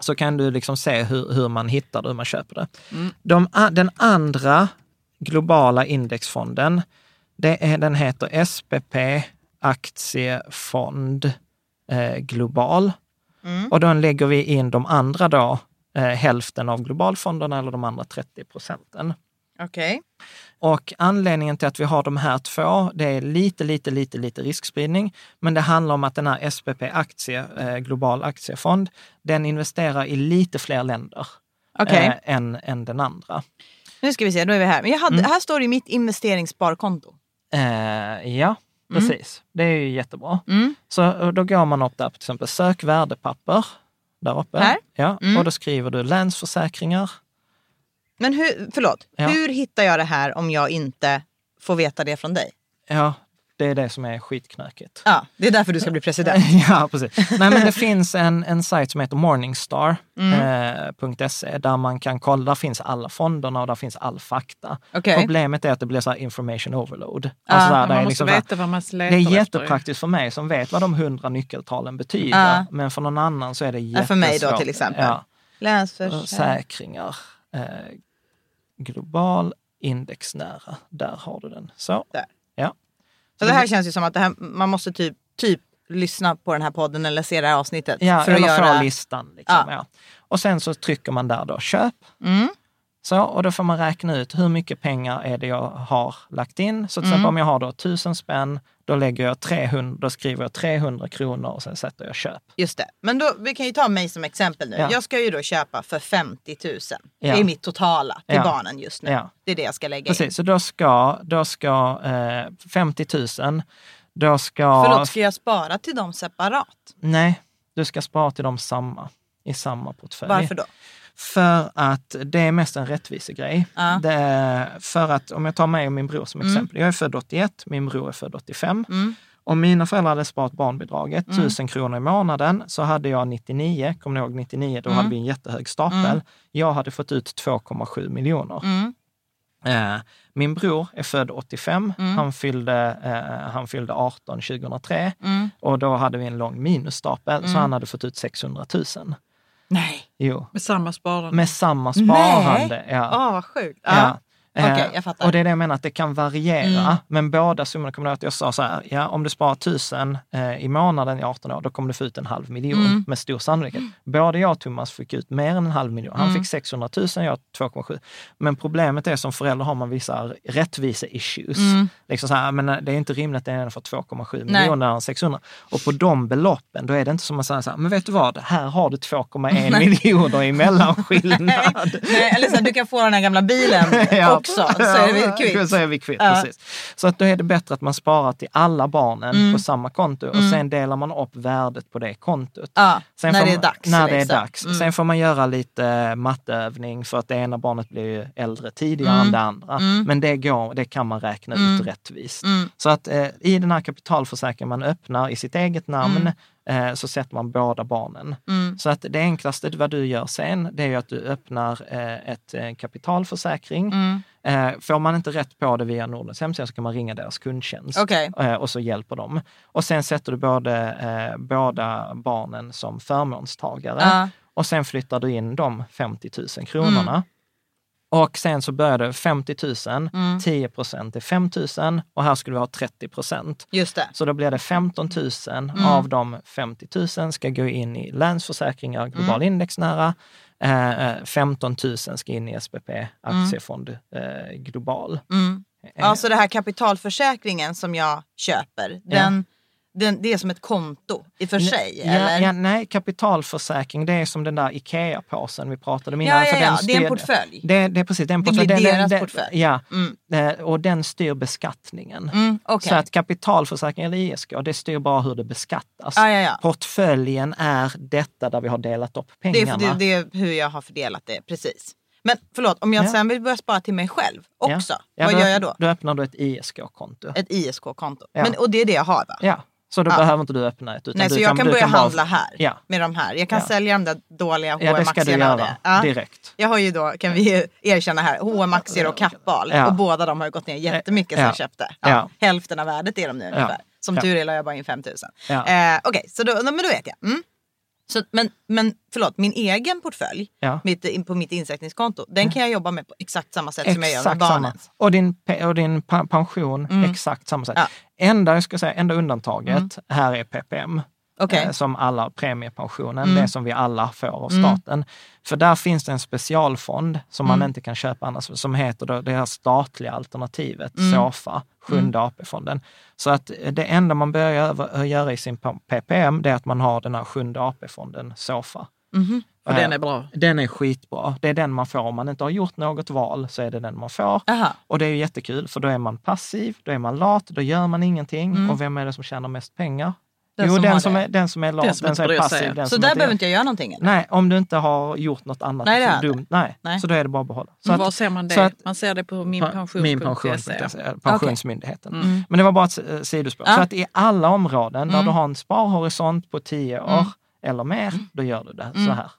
Så kan du liksom se hur, hur man hittar det, hur man köper det. De, a- den andra globala indexfonden, är, den heter SPP Aktiefond eh, Global. Och då lägger vi in de andra då, eh, hälften av globalfonderna eller de andra 30 procenten. Okej. Och anledningen till att vi har de här två, det är lite, lite, lite, lite riskspridning. Men det handlar om att den här SPP aktie, eh, global aktiefond, den investerar i lite fler länder Okej. eh, än, än den andra. Nu ska vi se, då är vi här. Men jag hade, Mm. här står det mitt investeringssparkonto. Eh, ja, precis. Det är ju jättebra. Mm. Så och då går man upp där, till exempel sök värdepapper. Där uppe. Här? Ja, Mm. och då skriver du Länsförsäkringar. Men hur, förlåt, Ja. hur hittar jag det här om jag inte får veta det från dig? Ja, det är det som är skitknökigt. Ja, det är därför du ska bli president. <laughs> ja, precis. Nej, men det finns en, en sajt som heter morningstar.se eh, där man kan kolla, där finns alla fonderna och där finns all fakta. Okej. Problemet är att det blir så här information overload. Ja, Alltså där, Man är måste liksom veta vad man letar det är jättepraktiskt för mig som vet vad de hundra nyckeltalen betyder. Ja. Men för någon annan så är det Ja, jättesvårt. för mig då till exempel. Ja. Länsförsäkring. Säkringar. Eh, global indexnära. Där har du den. Så. Där. Ja. Så det här känns ju som att det här, man måste typ, typ lyssna på den här podden eller se det här avsnittet. Ja, för att göra... få listan. Liksom, Ja. ja. Och sen så trycker man där då köp. Mm. Så, och då får man räkna ut hur mycket pengar är det jag har lagt in. Så till Mm. exempel om jag har då 1000 spänn, då, lägger jag 300, då skriver jag 300 kronor och sen sätter jag köp. Just det. Men då, vi kan ju ta mig som exempel nu. Ja. Jag ska ju då köpa för 50 000. Det Ja. är mitt totala till Ja. barnen just nu. Det är det jag ska lägga in. Precis, så då ska, då ska eh, 50 000, då ska... Förlåt, ska jag spara till dem separat? Nej, du ska spara till dem samma, i samma portfölj. Varför då? För att det är mest en rättvisegrej. Ja. Det för att, om jag tar mig och min bror som Mm. exempel. Jag är född 81, min bror är född 85. Mm. Om mina föräldrar hade sparat barnbidraget, 1000 kronor i månaden, så hade jag 99, kommer ni ihåg 99, då Mm. hade vi en jättehög stapel. Jag hade fått ut 2,7 miljoner. Mm. Eh, min bror är född 85. Mm. Han, fyllde, eh, han fyllde 18 2003 Mm. och då hade vi en lång minusstapel, så han hade fått ut 600 000. Nej. Jo, Med samma sparande. med samma sparande. Åh, Ja. vad sjukt. Ja. Ja. Eh, Okej, jag fattar. Och det är det jag menar, att det kan variera. Mm. Men båda summorna, kommer du att jag sa så här, ja, om du sparar 1000 eh, i månaden i 18 år, då kommer du få ut en halv miljon Mm. med stor sannolikhet. Både jag och Thomas fick ut mer än en halv miljon. Han Mm. fick 600 000, jag 2,7. Men problemet är som förälder har man vissa rättvise-issues. Mm. Liksom så här, men eh, det är inte rimligt att den får 2,7 Nej. miljoner, har 600. Och på de beloppen, då är det inte som att säga så här, men vet du vad, här har du 2,1 <laughs> miljoner i mellanskillnad. <laughs> Nej, eller så här, du kan få den här gamla bilen <laughs> Ja. Också. Så är vi kvitt. Så är vi kvitt, Ja. precis. Så att då är det bättre att man sparar till alla barnen Mm. på samma konto och sen delar man upp värdet på det kontot. Ja, Sen när det är man- dags. När det är liksom. dags. Mm. Sen får man göra lite matteövning för att det ena barnet blir ju äldre tidigare Mm. än det andra. Mm. Men det, går, det kan man räkna Mm. ut rättvist. Mm. Så att eh, i den här kapitalförsäkringen man öppnar i sitt eget namn Mm. Eh, så sätter man båda barnen. Mm. Så att det enklaste vad du gör sen, det är att du öppnar eh, ett eh, kapitalförsäkring. Mm. Eh, får man inte rätt på det via Nordens hemsida så kan man ringa deras kundtjänst eh, och så hjälper de. Och sen sätter du både, båda barnen som förmånstagare Ja. och sen flyttar du in de 50 000 kronorna. Och sen så börjar det 50 000, 10 procent är 5 000 och här skulle vi ha 30 procent. Just det. Så då blir det 15 000 Mm. av de 50 000 ska gå in i Länsförsäkringar Global Mm. indexnära. Eh, eh, 15 000 ska in i SPP Aktiefond eh, Global. Mm. Eh, Ja, så det här kapitalförsäkringen som jag köper, den, den, det är som ett konto i för sig? Ja, eller? ja, nej, kapitalförsäkring det är som den där IKEA-påsen vi pratade om innan. Ja, ja, för ja, den det är en styr- portfölj. Det, det är precis, det är en Det portfölj. blir Den- deras den- portfölj. Ja, Mm. och den styr beskattningen. Mm, okej. Så att kapitalförsäkring eller ISK, det styr bara hur det beskattas. Ja, ja, ja. Portföljen är detta där vi har delat upp Det är, pengarna. det, det är hur jag har fördelat det, precis. Men förlåt, om jag Ja. sen vill börja spara till mig själv Ja. också, Ja, vad gör jag då? Då öppnar du ett ISK-konto. Ett ISK-konto. Ja. Men, och det är det jag har va? Ja, så då Ja. behöver inte du öppna ett. Utan Nej, du så jag kan, börja bara- handla här Ja. med de här. Jag kan Ja. sälja de där dåliga Ja, det ska du H&M-aktierna. göra. Ja. direkt. Jag har ju då, kan vi erkänna här, H&M-aktier och Kappahl. Och båda de har gått ner jättemycket sen Ja. jag köpte. Hälften av värdet är de nu ungefär. Som tur är la jag bara in 5 000. Ja. Eh, Okej, så då, men då vet jag. Mm. Så, men, men förlåt, min egen portfölj Ja. mitt, på mitt insättningskonto, den kan jag jobba med på exakt samma sätt som jag gör med Exakt samma. barnens. Och din, och din pension, exakt samma sätt. Ja. Enda, jag ska säga, enda undantaget här är PPM. Okej. eh, Som alla premiepensionen, Mm. det som vi alla får av staten. För där finns det en specialfond som Mm. man inte kan köpa annars, som heter då det här statliga alternativet, Mm. SOFA, Sjunde AP-fonden. Så att eh, det enda man börjar göra- i sin PPM, det är att man har den här Sjunde AP-fonden, SOFA. Och den är bra. Den är skitbra. Det är den man får. Om man inte har gjort något val så är det den man får. Aha. Och det är ju jättekul för då är man passiv, då är man lat, då gör man ingenting. Och vem är det som tjänar mest pengar? Mm. Den jo, som den som, är, den som är lat, den som som, inte är sig. passiv. Den Så som där inte behöver inte jag göra någonting? Eller? Nej, om du inte har gjort något annat Nej, det som dumt. Nej. Nej. så då är det bara att behålla. Så Var att- ser man det? att- man ser det på min pension. min pension, Pensionsmyndigheten. Mm. Men det var bara ett eh, sidospår. Ja. Så att i alla områden där Mm. du har en sparhorisont på 10 år eller mer, då gör du det så här.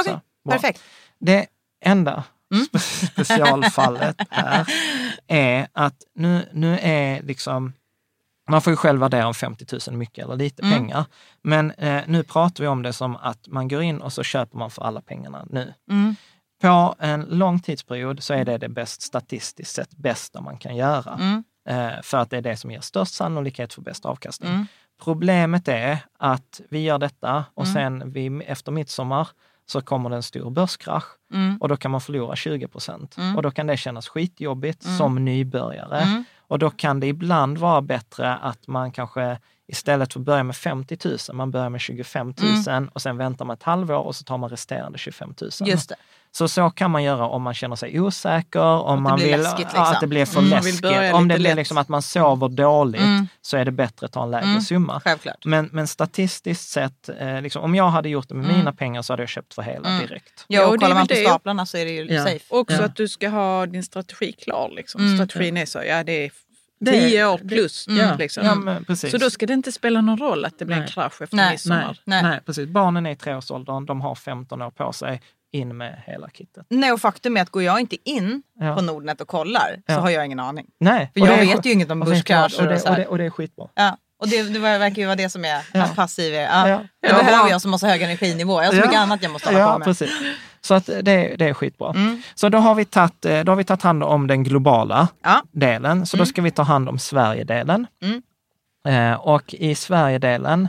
Okej, bra. perfekt. Det enda Mm. spe- specialfallet här <laughs> är att nu, nu är liksom man får ju själv värdera om 50 000 mycket eller lite Mm. pengar. Men eh, nu pratar vi om det som att man går in och så köper man för alla pengarna nu. Mm. På en lång tidsperiod så är det det bäst statistiskt sett bästa man kan göra. Mm. Eh, för att det är det som ger störst sannolikhet för bäst avkastning. Mm. Problemet är att vi gör detta och Mm. sen vi, efter midsommar så kommer det en stor börskrasch Mm. och då kan man förlora 20 procent. Mm. Och då kan det kännas skitjobbigt Mm. som nybörjare. Och då kan det ibland vara bättre att man kanske istället för att börja med 50 000, man börjar med 25 000 och sen väntar man ett halvår och så tar man resterande 25 000. Mm. Just det. Så så kan man göra om man känner sig osäker, om man vill läskigt, ja, liksom. att det blir för Mm, läskigt. Om det blir liksom att man sover dåligt Mm. så är det bättre att ta en lägre Mm, summa. Självklart. Men, men statistiskt sett, eh, liksom, om jag hade gjort det med Mm. mina pengar så hade jag köpt för hela Mm. direkt. Ja, Ja, och och kollar man på staplarna så är det ju Ja. safe. Också Ja. att du ska ha din strategi klar. Liksom. Mm. Strategin är så, ja det är Det- tio år plus. Ja, Liksom. ja men precis. Så då ska det inte spela någon roll att det blir en krasch efter Nej. midsommar. Nej, Nej. nej. precis. Barnen är i treårsåldern, de har 15 år på sig, in med hela kittet. Nej, och faktum är att går jag inte in Ja. på Nordnet och kollar så Ja. har jag ingen aning. Nej, För och jag är vet ju inget om börskrascher och, det, och så och, det, och det är skitbra. Ja. Och det, det verkar ju vara det som är Ja. passiv är. Ja. Ja. Det Ja, behöver jag som har så hög energinivå. Jag har så Ja. mycket annat jag måste hålla Ja, på med. precis. Så att det, det är skitbra. Mm. Så då har, vi tagit, eh, då har vi tagit hand om den globala Ja. delen. Så då ska vi ta hand om Sverigedelen. Mm. Eh, och i Sverigedelen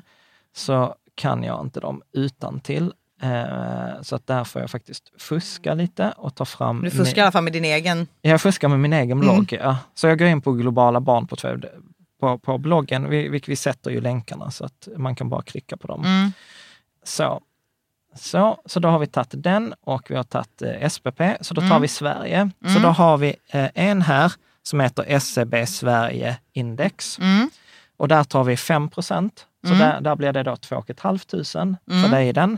så kan jag inte dem utan till. Eh, så att där får jag faktiskt fuska lite och ta fram... Du fuskar i alla fall med din egen. Jag fuskar med min egen Mm. blogg, ja. Så jag går in på globala barnportfölj på, på bloggen. Vi, vi, vi sätter ju länkarna så att man kan bara klicka på dem. Mm. Så. Så, så då har vi tagit den och vi har tagit eh, SPP. Så då tar Mm. vi Sverige. Så Mm. då har vi eh, en här som heter SCB Sverige Index. Mm. Och där tar vi 5 procent. Så Mm. där, där blir det då 2 500 för Mm. dig i den.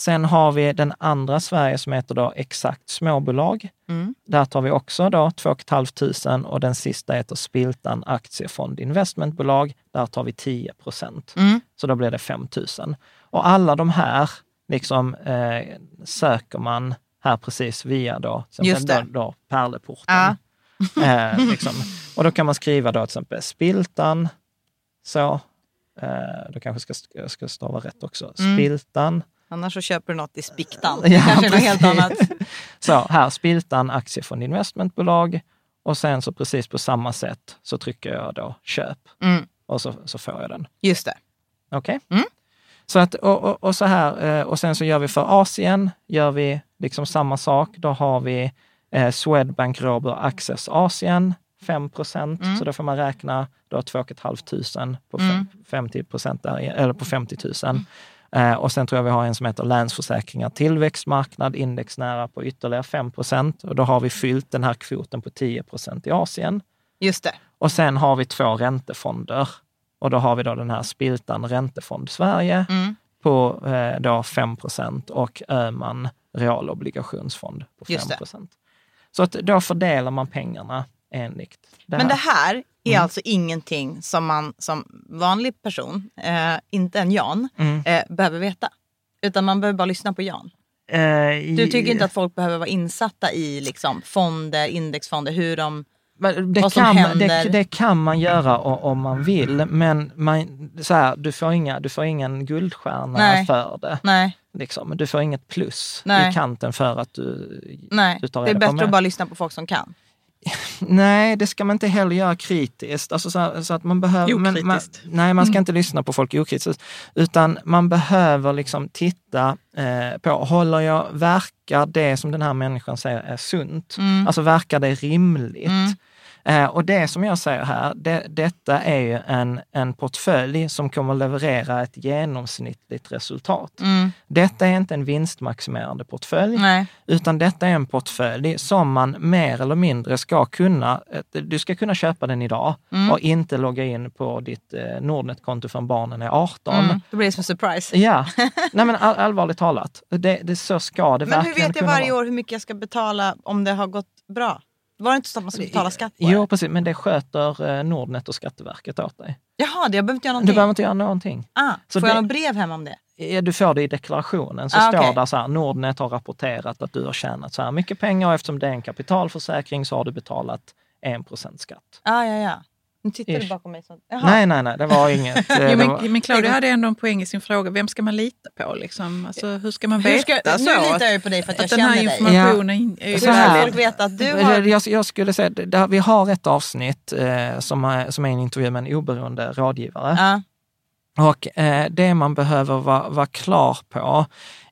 Sen har vi den andra Sverige som heter då Exakt småbolag. Mm. Där tar vi också då 2 500 och den sista heter Spiltan Aktiefond Investmentbolag. Där tar vi 10 procent. Så då blir det 5 000. Och alla de här liksom, eh, söker man här precis via då, Just det. då, då Pärleporten. Ja. Eh, liksom. Och då kan man skriva då till exempel Spiltan, så. Eh, då kanske jag ska, jag ska stava rätt också. Mm. Spiltan. Annars så köper du något i Spiktan. Ja, Kanske något helt annat. <laughs> Så här, Spiltan Aktiefond Investmentbolag. Och sen så precis på samma sätt så trycker jag då köp. Mm. Och så, så får jag den. Just det. Okej? Mm. Så att, och, och, och så här, eh, och sen så gör vi för Asien, gör vi liksom samma sak. Då har vi eh, Swedbank Robur Access Asien, 5 procent. Mm. Så då får man räkna då 2 500 på Mm. 50 procent där, eller på 50 000. Eh, och sen tror jag vi har en som heter Länsförsäkringar Tillväxtmarknad, indexnära på ytterligare 5 procent. Och då har vi fyllt den här kvoten på 10 procent i Asien. Just det. Och sen har vi två räntefonder. Och då har vi då den här Spiltan Räntefond Sverige Mm. på eh, då 5% och Öhman Realobligationsfond på 5 Just det. Så att då fördelar man pengarna enligt det Men det här. här är Mm. alltså ingenting som man som vanlig person, eh, inte en Jan, Mm. eh, behöver veta. Utan man behöver bara lyssna på Jan. Eh, Du tycker inte att folk behöver vara insatta i liksom, fonder, indexfonder, hur de... Det kan, det, det kan man göra om man vill, men man, så här, du, får inga, du får ingen guldstjärna Nej. för det. Nej, Liksom. Du får inget plus Nej. i kanten för att du, nej. du tar det är reda på bättre mer. att bara lyssna på folk som kan. Nej, det ska man inte heller göra kritiskt. Alltså så, så att man behöver, men man, nej, man ska inte lyssna på folk okritiskt. Utan man behöver liksom titta eh, på, håller jag, verkar det som den här människan säger är sunt? Mm. Alltså verkar det rimligt? Mm. Eh, och det som jag säger här, det, detta är ju en, en portfölj som kommer leverera ett genomsnittligt resultat. Mm. Detta är inte en vinstmaximerande portfölj, Nej. utan detta är en portfölj som man mer eller mindre ska kunna, eh, du ska kunna köpa den idag Mm. och inte logga in på ditt eh, Nordnet-konto förrän barnen är 18. Mm. Då blir det som en surprise. Ja, <laughs> nej men all, allvarligt talat, det, det, så ska det Men hur verkligen vet jag varje vara. år hur mycket jag ska betala om det har gått bra? Var det inte så att man ska betala skatt på Jo, det? precis, men det sköter eh, Nordnet och Skatteverket åt dig. Jaha, det, jag behöver inte göra Du någonting? behöver inte göra någonting. ah, Så får jag det- något brev hem om det? Ja, Du får det i deklarationen, så Ah, står okej. där så här, Nordnet har rapporterat att du har tjänat så här mycket pengar och eftersom det är en kapitalförsäkring så har du betalat 1% skatt. Ah, ja, ja. Nu tittar du bakom mig. Så. Nej, nej, nej, det var inget. <laughs> eh, Jo, det men, var, men Claudia hade ändå en poäng i sin fråga. Vem ska man lita på? Liksom? Alltså, hur ska man veta ska, nu så? litar att, jag ju på dig för att jag att den här känner dig. informationen är ju Så Hur här. ska väldigt- folk veta att du har... jag, jag skulle säga, där, vi har ett avsnitt eh, som, är, som är en intervju med en oberoende rådgivare. Ja. Och eh, det man behöver vara, vara klar på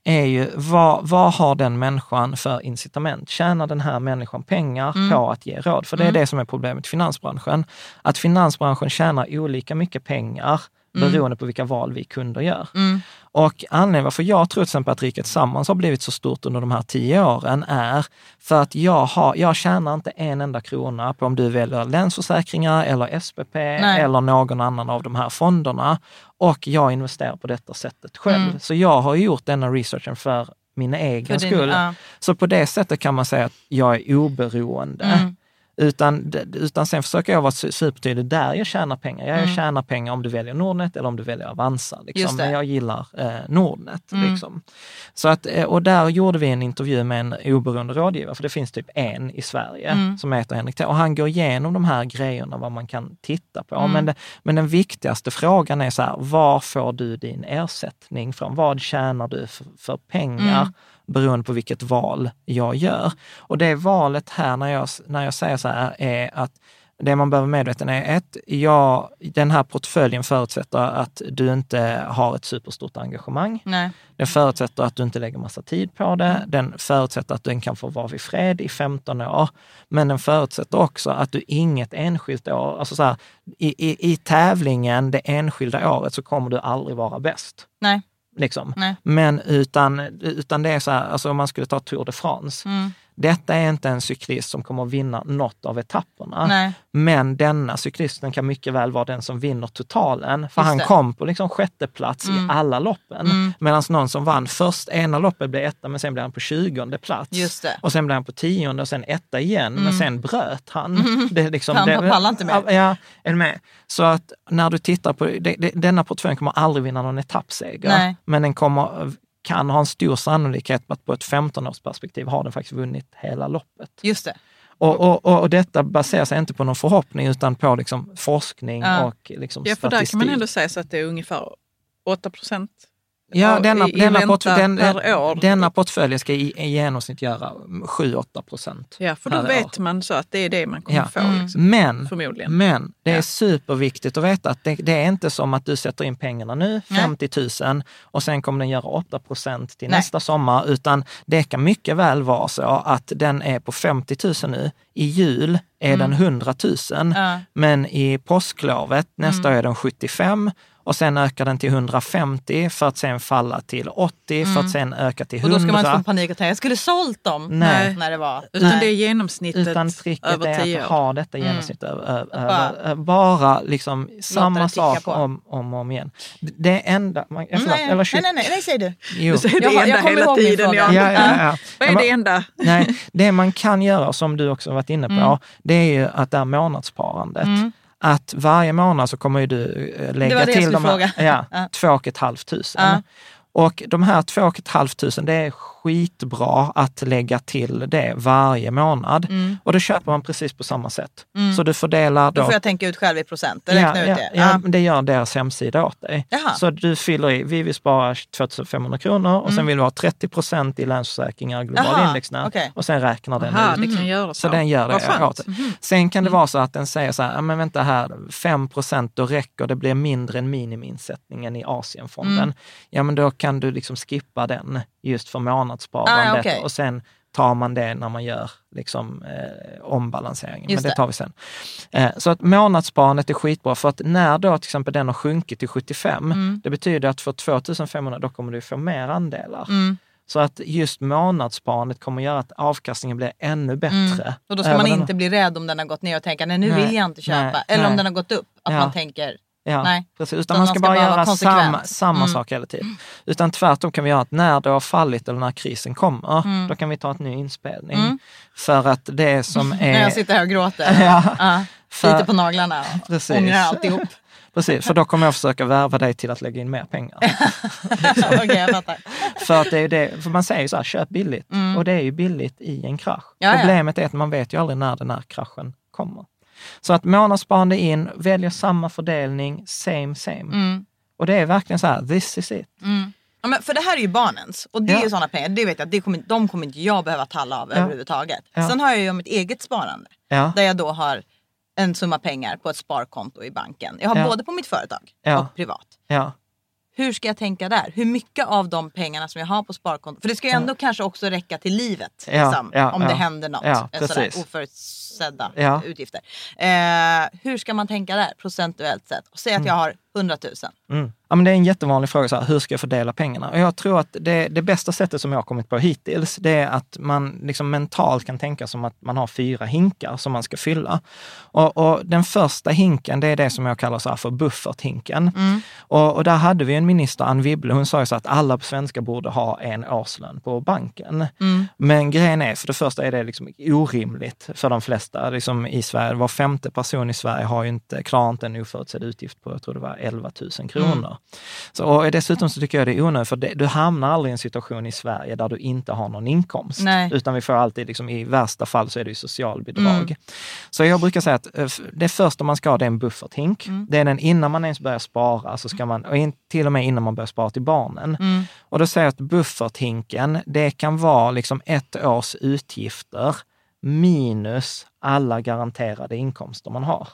är ju vad, vad har den människan för incitament? Tjänar den här människan pengar Mm. på att ge råd? För det är det som är problemet i finansbranschen. Att finansbranschen tjänar olika mycket pengar beroende på vilka val vi kunder gör. Mm. Och anledningen varför jag tror till exempel att Riket Tillsammans har blivit så stort under de här tio åren är för att jag, har, jag tjänar inte en enda krona på om du väljer Länsförsäkringar eller SPP Nej. eller någon annan av de här fonderna. Och jag investerar på detta sättet själv. Mm. Så jag har gjort denna researchen för min egen För din- skull. ja. Så på det sättet kan man säga att jag är oberoende. Mm. Utan, utan sen försöker jag vara su- supertydlig där jag tjänar pengar. Jag Mm. tjänar pengar om du väljer Nordnet eller om du väljer Avanza. Liksom. Men jag gillar eh, Nordnet. Mm. Liksom. Så att, eh, och där gjorde vi en intervju med en oberoende rådgivare, för det finns typ en i Sverige Mm. som heter Henrik T. Och han går igenom de här grejerna, vad man kan titta på. Mm. Men, det, men den viktigaste frågan är så här, var får du din ersättning från? Vad tjänar du för, för pengar? Beroende på vilket val jag gör. Och det valet här när jag, när jag säger så här är att det man behöver medveten är ett, ja, den här portföljen förutsätter att du inte har ett superstort engagemang. Nej. Den förutsätter att du inte lägger massa tid på det. Den förutsätter att den kan få vara vid fred i 15 år. Men den förutsätter också att du inget enskilt år, alltså så här, i, i, i tävlingen det enskilda året så kommer du aldrig vara bäst. Nej. Liksom. Men utan, utan det är så här, alltså om man skulle ta Tour de France, Mm. Detta är inte en cyklist som kommer att vinna något av etapperna. Nej. Men denna cyklisten kan mycket väl vara den som vinner totalen. För Just han det. kom på liksom sjätte plats Mm. i alla loppen. Mm. Medan någon som vann först ena loppet blev etta, men sen blev han på tjugonde plats. Det. Och sen blev han på tionde och sen etta igen, men Mm. sen bröt han. Det är liksom, Han det, pallar inte mer. Ja, är med? Så att när du tittar på, det, det, denna portföljen kommer aldrig vinna någon etappseger. Nej. Men den kommer, kan ha en stor sannolikhet på att på ett 15-årsperspektiv har den faktiskt vunnit hela loppet. Just det. Och, och, och, detta baserar sig inte på någon förhoppning utan på liksom forskning Ja. och liksom Ja, för där statistik. kan man ändå säga så att det är ungefär 8 procent Ja, denna, i- denna, portfölj, den, per år. denna portfölj ska i, i genomsnitt göra 7-8 procent. Ja, för då vet år. man så att det är det man kommer Ja. få. Mm. Liksom. Men, Förmodligen. men det är Ja. superviktigt att veta att det, det är inte som att du sätter in pengarna nu, Nej. 50 000, och sen kommer den göra 8 procent till Nej. nästa sommar, utan det kan mycket väl vara så att den är på 50 000 nu. I jul är den 100 000, Mm. Ja. men i påsklovet nästa Mm. år är den 75 och sen ökar den till 150 för att sen falla till 80 för att sen öka till Mm. Och 100. då ska man inte få panik och tänka, jag skulle sålt dem Nej. när det var. Utan Nej. det är genomsnittet Utan tricket över är tio att år. ha detta Mm. genomsnitt över, över, Bara- över, bara liksom samma sak på. om, om och om igen. Det enda... Man, ja, Mm, förlåt, nej, eller nej, shit. nej, nej, nej, säg du. Jo. Du säger det Jag jag enda kommer hela tiden. Jan. Ja, ja, ja. Vad är Ja, det enda? Nej, det man kan göra, som du också varit inne på, Mm. det är ju att det är månadssparandet. Mm. Att varje månad så kommer ju du eh, lägga till de här, ja, <laughs> Ja. två och ett halvt tusen. Ja. Och de här två och ett halvt tusen, det är skitbra att lägga till det varje månad. Mm. Och då köper man precis på samma sätt. Mm. Så du fördelar då... Då får jag tänka ut själv i procent. Räkna ja, ut ja, det. Ja, men det gör deras hemsida åt dig. Jaha. Så du fyller i, vi vill spara 2500 kronor och sen Mm. vill du ha 30 procent i Länsförsäkringar Global Indexnät okej. och sen räknar den Aha, ut. det kan göra så. Så den gör det åt dig. Sen kan det vara så att den säger så här, "Ja, men vänta här, 5 procent, då räcker det, blir mindre än minimiinsättningen i Asienfonden. Mm. Ja, men då kan du liksom skippa den just för månadssparandet Ah, okej. och sen tar man det när man gör liksom, eh, ombalanseringen. Just men det tar vi sen. Eh, så att månadssparandet är skitbra för att när då till exempel den har sjunkit till 75, Mm. det betyder att för 2500 då kommer du få mer andelar. Mm. Så att just månadssparandet kommer göra att avkastningen blir ännu bättre. Mm. Och då ska man om- inte bli rädd om den har gått ner och tänka nej nu Nej, vill jag inte köpa. nej, Eller om nej. den har gått upp. Att Ja. man tänker Ja, Nej. precis. Utan man man ska ska bara göra samma, samma Mm. sak hela tiden. Utan tvärtom kan vi göra att när det har fallit eller när krisen kommer, Mm. då kan vi ta ett ny inspelning. Mm. För att det som <laughs> när är... jag sitter här och gråter. <laughs> Ja. Ja. För- Lite på naglarna och ångrar alltihop. <laughs> Precis, för då kommer jag försöka värva dig till att lägga in mer pengar. För att det är det, för man säger ju så här, köp billigt. Mm. Och det är ju billigt i en krasch. Ja. Problemet är att man vet ju aldrig när den här kraschen kommer. Så att månadssparande in, väljer samma fördelning, same same. Mm. Och det är verkligen så här, this is it. Mm. Ja, men för det här är ju barnens och det är Ja. ju sådana pengar, det vet jag, det kommer, de kommer inte jag behöva talla av Ja. överhuvudtaget. Ja. Sen har jag ju mitt eget sparande där jag då har en summa pengar på ett sparkonto i banken. Jag har både på mitt företag och privat. Hur ska jag tänka där? Hur mycket av de pengarna som jag har på sparkonto, för det ska ju ändå kanske också räcka till livet. Liksom, om det händer något. Ja, sådär, precis. Oförutsedda Ja. utgifter. Eh, hur ska man tänka där procentuellt sett? Säg att jag har 100 000. Mm. Ja, men det är en jättevanlig fråga, så här, hur ska jag fördela pengarna? Och jag tror att det, det bästa sättet som jag har kommit på hittills, det är att man liksom mentalt kan tänka som att man har fyra hinkar som man ska fylla. Och, och den första hinken, det är det som jag kallar så för bufferthinken. Och, och där hade vi en minister, Ann Wibble, hon sa så att alla svenskar borde ha en årslön på banken. Men grejen är, för det första är det liksom orimligt för de flesta liksom i Sverige. Var femte person i Sverige har inte, klarar inte en oförutsedd utgift på, jag tror det var 11 000 kronor. Så, och dessutom så tycker jag det är onödigt, för det, du hamnar aldrig i en situation i Sverige där du inte har någon inkomst. Nej. Utan vi får alltid, liksom, i värsta fall så är det ju socialbidrag. Så jag brukar säga att eh, det första man ska ha det är en bufferthink. Det är den innan man ens börjar spara, så ska man, och in, till och med innan man börjar spara till barnen. Och då säger jag att bufferthinken, det kan vara liksom ett års utgifter minus alla garanterade inkomster man har.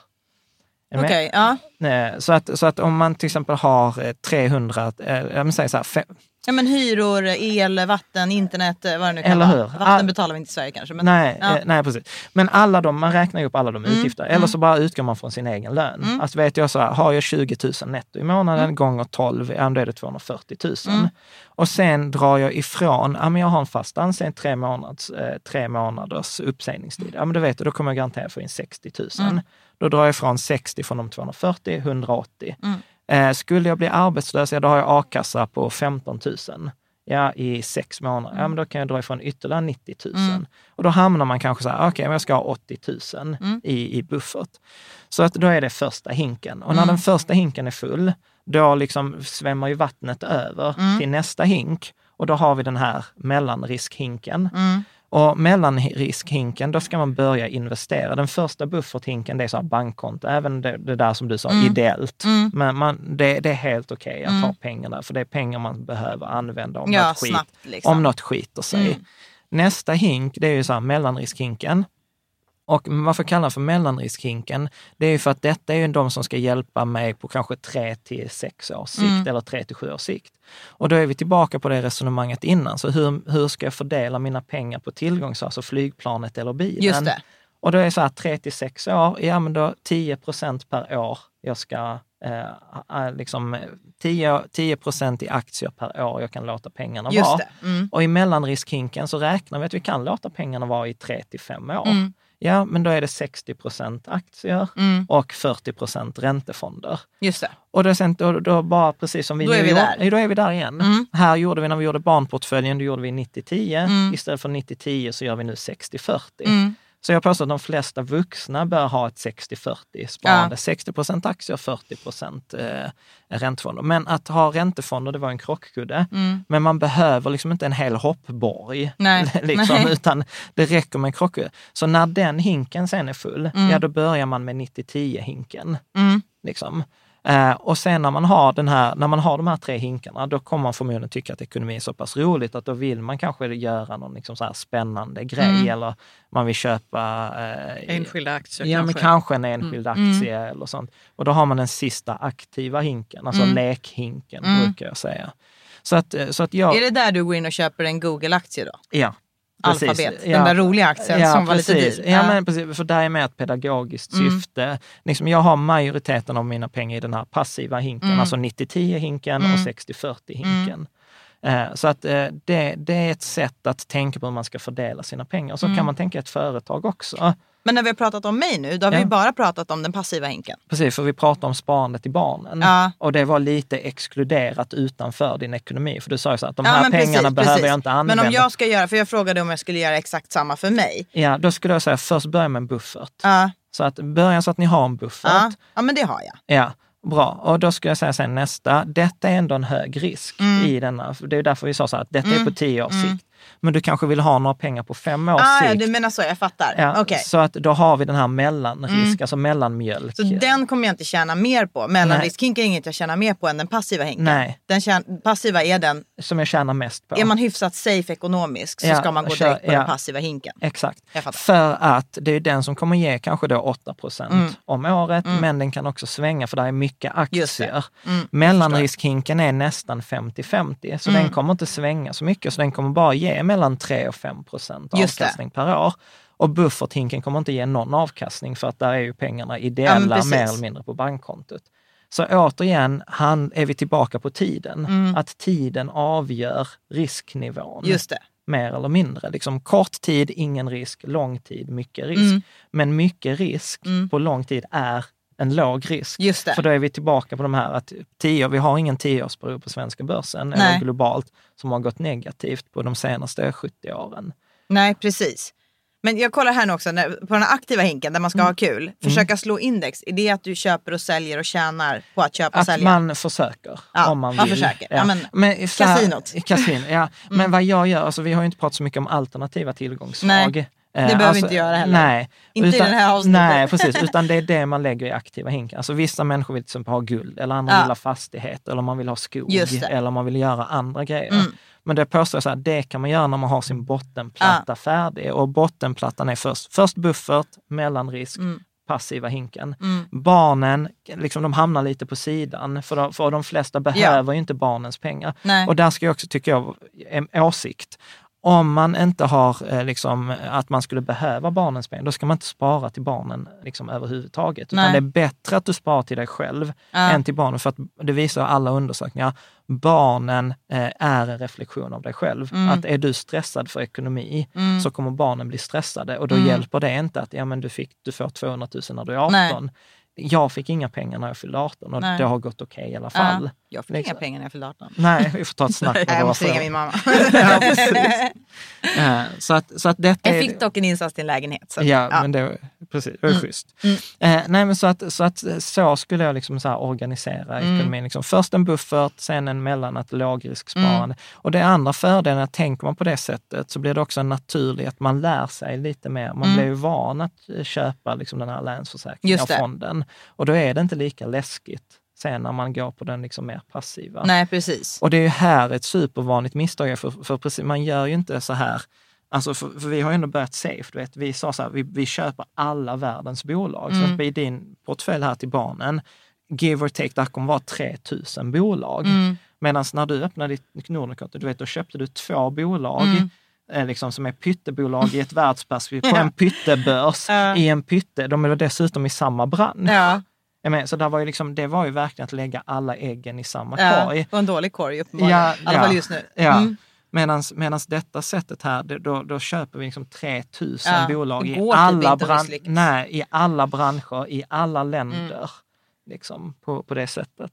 Okej, ja. Nej, Så att, så att om man till exempel har eh, 300, eh, jag säga så här, Ja men hyror, el, vatten, internet, eh, vad det nu kan Eller vara. hur? Vatten All- betalar vi inte i Sverige kanske. Men, nej, ja. eh, nej, precis. Men alla de, man räknar ju upp alla de Mm, utgifter. Eller så bara utgår man från sin egen lön. Alltså vet jag så här, har jag 20 000 netto i månaden Mm. gånger 12, ja då är det 240 000. Och sen drar jag ifrån, ja men jag har en fast anställning, tre, månads, eh, tre månaders uppsägningstid. Ja men då vet du, då kommer jag garanterat få in 60 000. Mm. Då drar jag ifrån 60 från de 240, 180. Mm. Eh, skulle jag bli arbetslös, ja då har jag a-kassa på 15 000 ja, i sex månader. Ja, men då kan jag dra ifrån ytterligare 90 000. Och då hamnar man kanske så här, okej, men jag ska ha 80 000 i, i buffert. Så att då är det första hinken. Och när den första hinken är full, då liksom svämmar ju vattnet över till nästa hink. Och då har vi den här mellanriskhinken. Och mellanriskhinken, då ska man börja investera. Den första bufferthinken, det är så här bankkonto, även det, det där som du sa, ideellt. Men man, det, det är helt okej att ha pengar där, för det är pengar man behöver använda om, Ja, något, skit, snabbt, liksom. om något skiter sig. Nästa hink, det är ju så här mellanriskhinken. Och varför kallar jag för mellanriskhinken? Det är ju för att detta är ju de som ska hjälpa mig på kanske tre till sex års sikt Mm. eller tre till sju års sikt. Och då är vi tillbaka på det resonemanget innan. Så hur, hur ska jag fördela mina pengar på tillgångs, alltså flygplanet eller bilen? Just det. Och då är det så här, 3 till 6 år, ja men då 10 procent per år jag ska, eh, eh, liksom eh, 10, 10 procent i aktier per år jag kan låta pengarna Just vara. det. Mm. Och i mellanriskhinken så räknar vi att vi kan låta pengarna vara i 3 till 5 år. Mm. Ja, men då är det 60 procent aktier Mm. och 40 procent räntefonder. Just det. Och då, sen, då, då bara precis som vi Då nu är vi gjorde, där. då är vi där igen. Mm. Här gjorde vi när vi gjorde barnportföljen, då gjorde vi 90-10. Mm. Istället för 90-10 så gör vi nu 60-40. Mm. Så jag påstår att de flesta vuxna bör ha ett 60-40 sparande. 60 procent aktier, 40 procent eh, räntefonder. Men att ha räntefonder, det var en krockkudde. Mm. Men man behöver liksom inte en hel hoppborg. Nej. <laughs> liksom, Nej. Utan det räcker med en krockkudde. Så när den hinken sen är full, ja då börjar man med 90-10 hinken. Mm. Liksom. Eh, och sen när man, har den här, när man har de här tre hinkarna, då kommer man förmodligen tycka att ekonomi är så pass roligt att då vill man kanske göra någon liksom så här spännande grej Mm. eller man vill köpa eh, Enskilda aktier Ja, men kanske. kanske en enskild Mm. aktie eller sånt. Och då har man den sista aktiva hinken, alltså Mm. lekhinken Mm. brukar jag säga. Så att, eh, så att jag... Är det där du går in och köper en Google-aktie då? Ja. Precis. Alfabet, den där roliga aktien som var lite dyr. Ja, Ja. men precis, för där är med ett pedagogiskt Mm. syfte. Liksom jag har majoriteten av mina pengar i den här passiva hinken, Mm. alltså 90-10-hinken Mm. och 60-40-hinken. Eh, Så att eh, det, det är ett sätt att tänka på hur man ska fördela sina pengar. Så Mm. kan man tänka ett företag också. Men när vi har pratat om mig nu, då har vi Ja. ju bara pratat om den passiva hinken. Precis, för vi pratar om sparandet i barnen. Ja. Och det var lite exkluderat utanför din ekonomi. För du sa ju så att de Ja, här pengarna precis, behöver precis. jag inte använda. Men om jag ska göra, för jag frågade om jag skulle göra exakt samma för mig. Ja, då skulle jag säga först börja med en buffert. Ja, Så att börja så att ni har en buffert. ja. ja men det har jag. Ja, bra. Och då skulle jag säga sen nästa, detta är ändå en hög risk Mm. i denna. Det är därför vi sa så här, att detta är Mm. på tio års Mm. sikt. Men du kanske vill ha några pengar på fem års Ah, ja, sikt. du menar så, jag fattar. Ja, Okej. Så att då har vi den här mellanrisk, Mm. alltså mellanmjölk. Så den kommer jag inte tjäna mer på. Mellanriskhinken är inget jag tjänar mer på än den passiva hinken. Nej. Den tjän- passiva är den, Som jag tjänar mest på. är man hyfsat safe ekonomisk så Ja, ska man gå direkt på ja. den passiva hinken. Exakt. För att det är den som kommer ge kanske då 8 procent Mm. om året, Mm. men den kan också svänga för det är mycket aktier. Mm, Mellanriskhinken är nästan 50-50, så Mm. den kommer inte svänga så mycket, så den kommer bara ge mellan 3 och 5 procent avkastning per år. Och bufferthinken kommer inte ge någon avkastning för att där är ju pengarna Ja, ideella precis. mer eller mindre på bankkontot. Så återigen han, är vi tillbaka på tiden. Mm. Att tiden avgör risknivån Just det. mer eller mindre. Liksom kort tid, ingen risk. Lång tid, mycket risk. Mm. Men mycket risk Mm. på lång tid är en låg risk. För då är vi tillbaka på de här att tio, vi har ingen tioårsperiod på svenska börsen Nej. eller globalt som har gått negativt på de senaste 70 åren. Nej, precis. Men jag kollar här nu också, på den här aktiva hinken där man ska Mm. ha kul. Försöka slå index. Är det att du köper och säljer och tjänar på att köpa och Att sälja? man försöker Ja, om man man vill. försöker. Ja, men så här- kasinot. <laughs> Mm. Kasin, ja. Men vad jag gör, alltså vi har ju inte pratat så mycket om alternativa tillgångsslag. Nej, det behöver alltså, vi inte göra heller. Nej. Inte i den här avsnittet. Nej, <laughs> precis. Utan det är det man lägger i aktiva hinkar. Alltså vissa människor vill till exempel ha guld, eller andra Ja. vill ha fastigheter, eller man vill ha skog, eller man vill göra andra grejer. Mm. Men det påstår jag så här, det kan man göra när man har sin bottenplatta färdig. Och bottenplattan är först, först buffert, mellanrisk, Mm. passiva hinken. Mm. Barnen, liksom, de hamnar lite på sidan, för de, för de flesta behöver ju inte barnens pengar. Nej. Och där ska jag också, tycker jag, en åsikt. Om man inte har eh, liksom, att man skulle behöva barnens pengar, då ska man inte spara till barnen liksom, överhuvudtaget. Utan Nej. det är bättre att du sparar till dig själv Ja. än till barnen. För att det visar alla undersökningar, barnen eh, är en reflektion av dig själv. Mm. Att är du stressad för ekonomi så kommer barnen bli stressade och då Mm. hjälper det inte att ja, men du, fick, du får 200 000 när du är 18. Nej. Jag fick inga pengar när jag fyllde 18 och Nej. det har gått okej i alla fall. Ja. Jag fick Liksom. inga pengar när jag fyllde 18. Nej, vi får ta ett snack Nej, jag måste ringa min mamma. <laughs> <laughs> Eh, Så att, så att detta jag är- fick dock en insats till en lägenhet. Så. att- Ja, men det, precis, det var Mm. schysst. Eh, nej, men så, att, så att så skulle jag liksom så organisera Mm. ekonomin. Liksom först en buffert, sen en mellan ett lågrisksparande. Mm. Och det andra fördelen, att tänker man på det sättet så blir det också naturligt att man lär sig lite mer. Man Mm. blir ju van att eh, köpa liksom den här länsförsäkringen av fonden. Och då är det inte lika läskigt sen när man går på den liksom mer passiva. Nej, precis. Och det är ju här ett supervanligt misstag är, för, för precis, man gör ju inte så här Alltså för, för vi har ju ändå börjat safe. Du vet. Vi sa så här, vi, vi köper alla världens bolag. Mm. Så i din portfölj här till barnen, give or take, där kommer vara 3000 bolag. Mm. Medan när du öppnade ditt Nordnet-konto, du vet, då köpte du två bolag Mm. Eh, liksom, som är pyttebolag i ett världsperspektiv, på <laughs> en pyttebörs, i en pytte, de är dessutom i samma bransch. Ja, menar, så där var ju liksom, det var ju verkligen att lägga alla äggen i samma korg. Och en dålig korg uppenbarligen. Ja, I alla fall just nu. Mm. Medan detta sättet här, då, då köper vi liksom 3000 Ja, bolag i typ alla, bran- nej, i alla branscher, i alla länder. Mm. Liksom, på, på det sättet.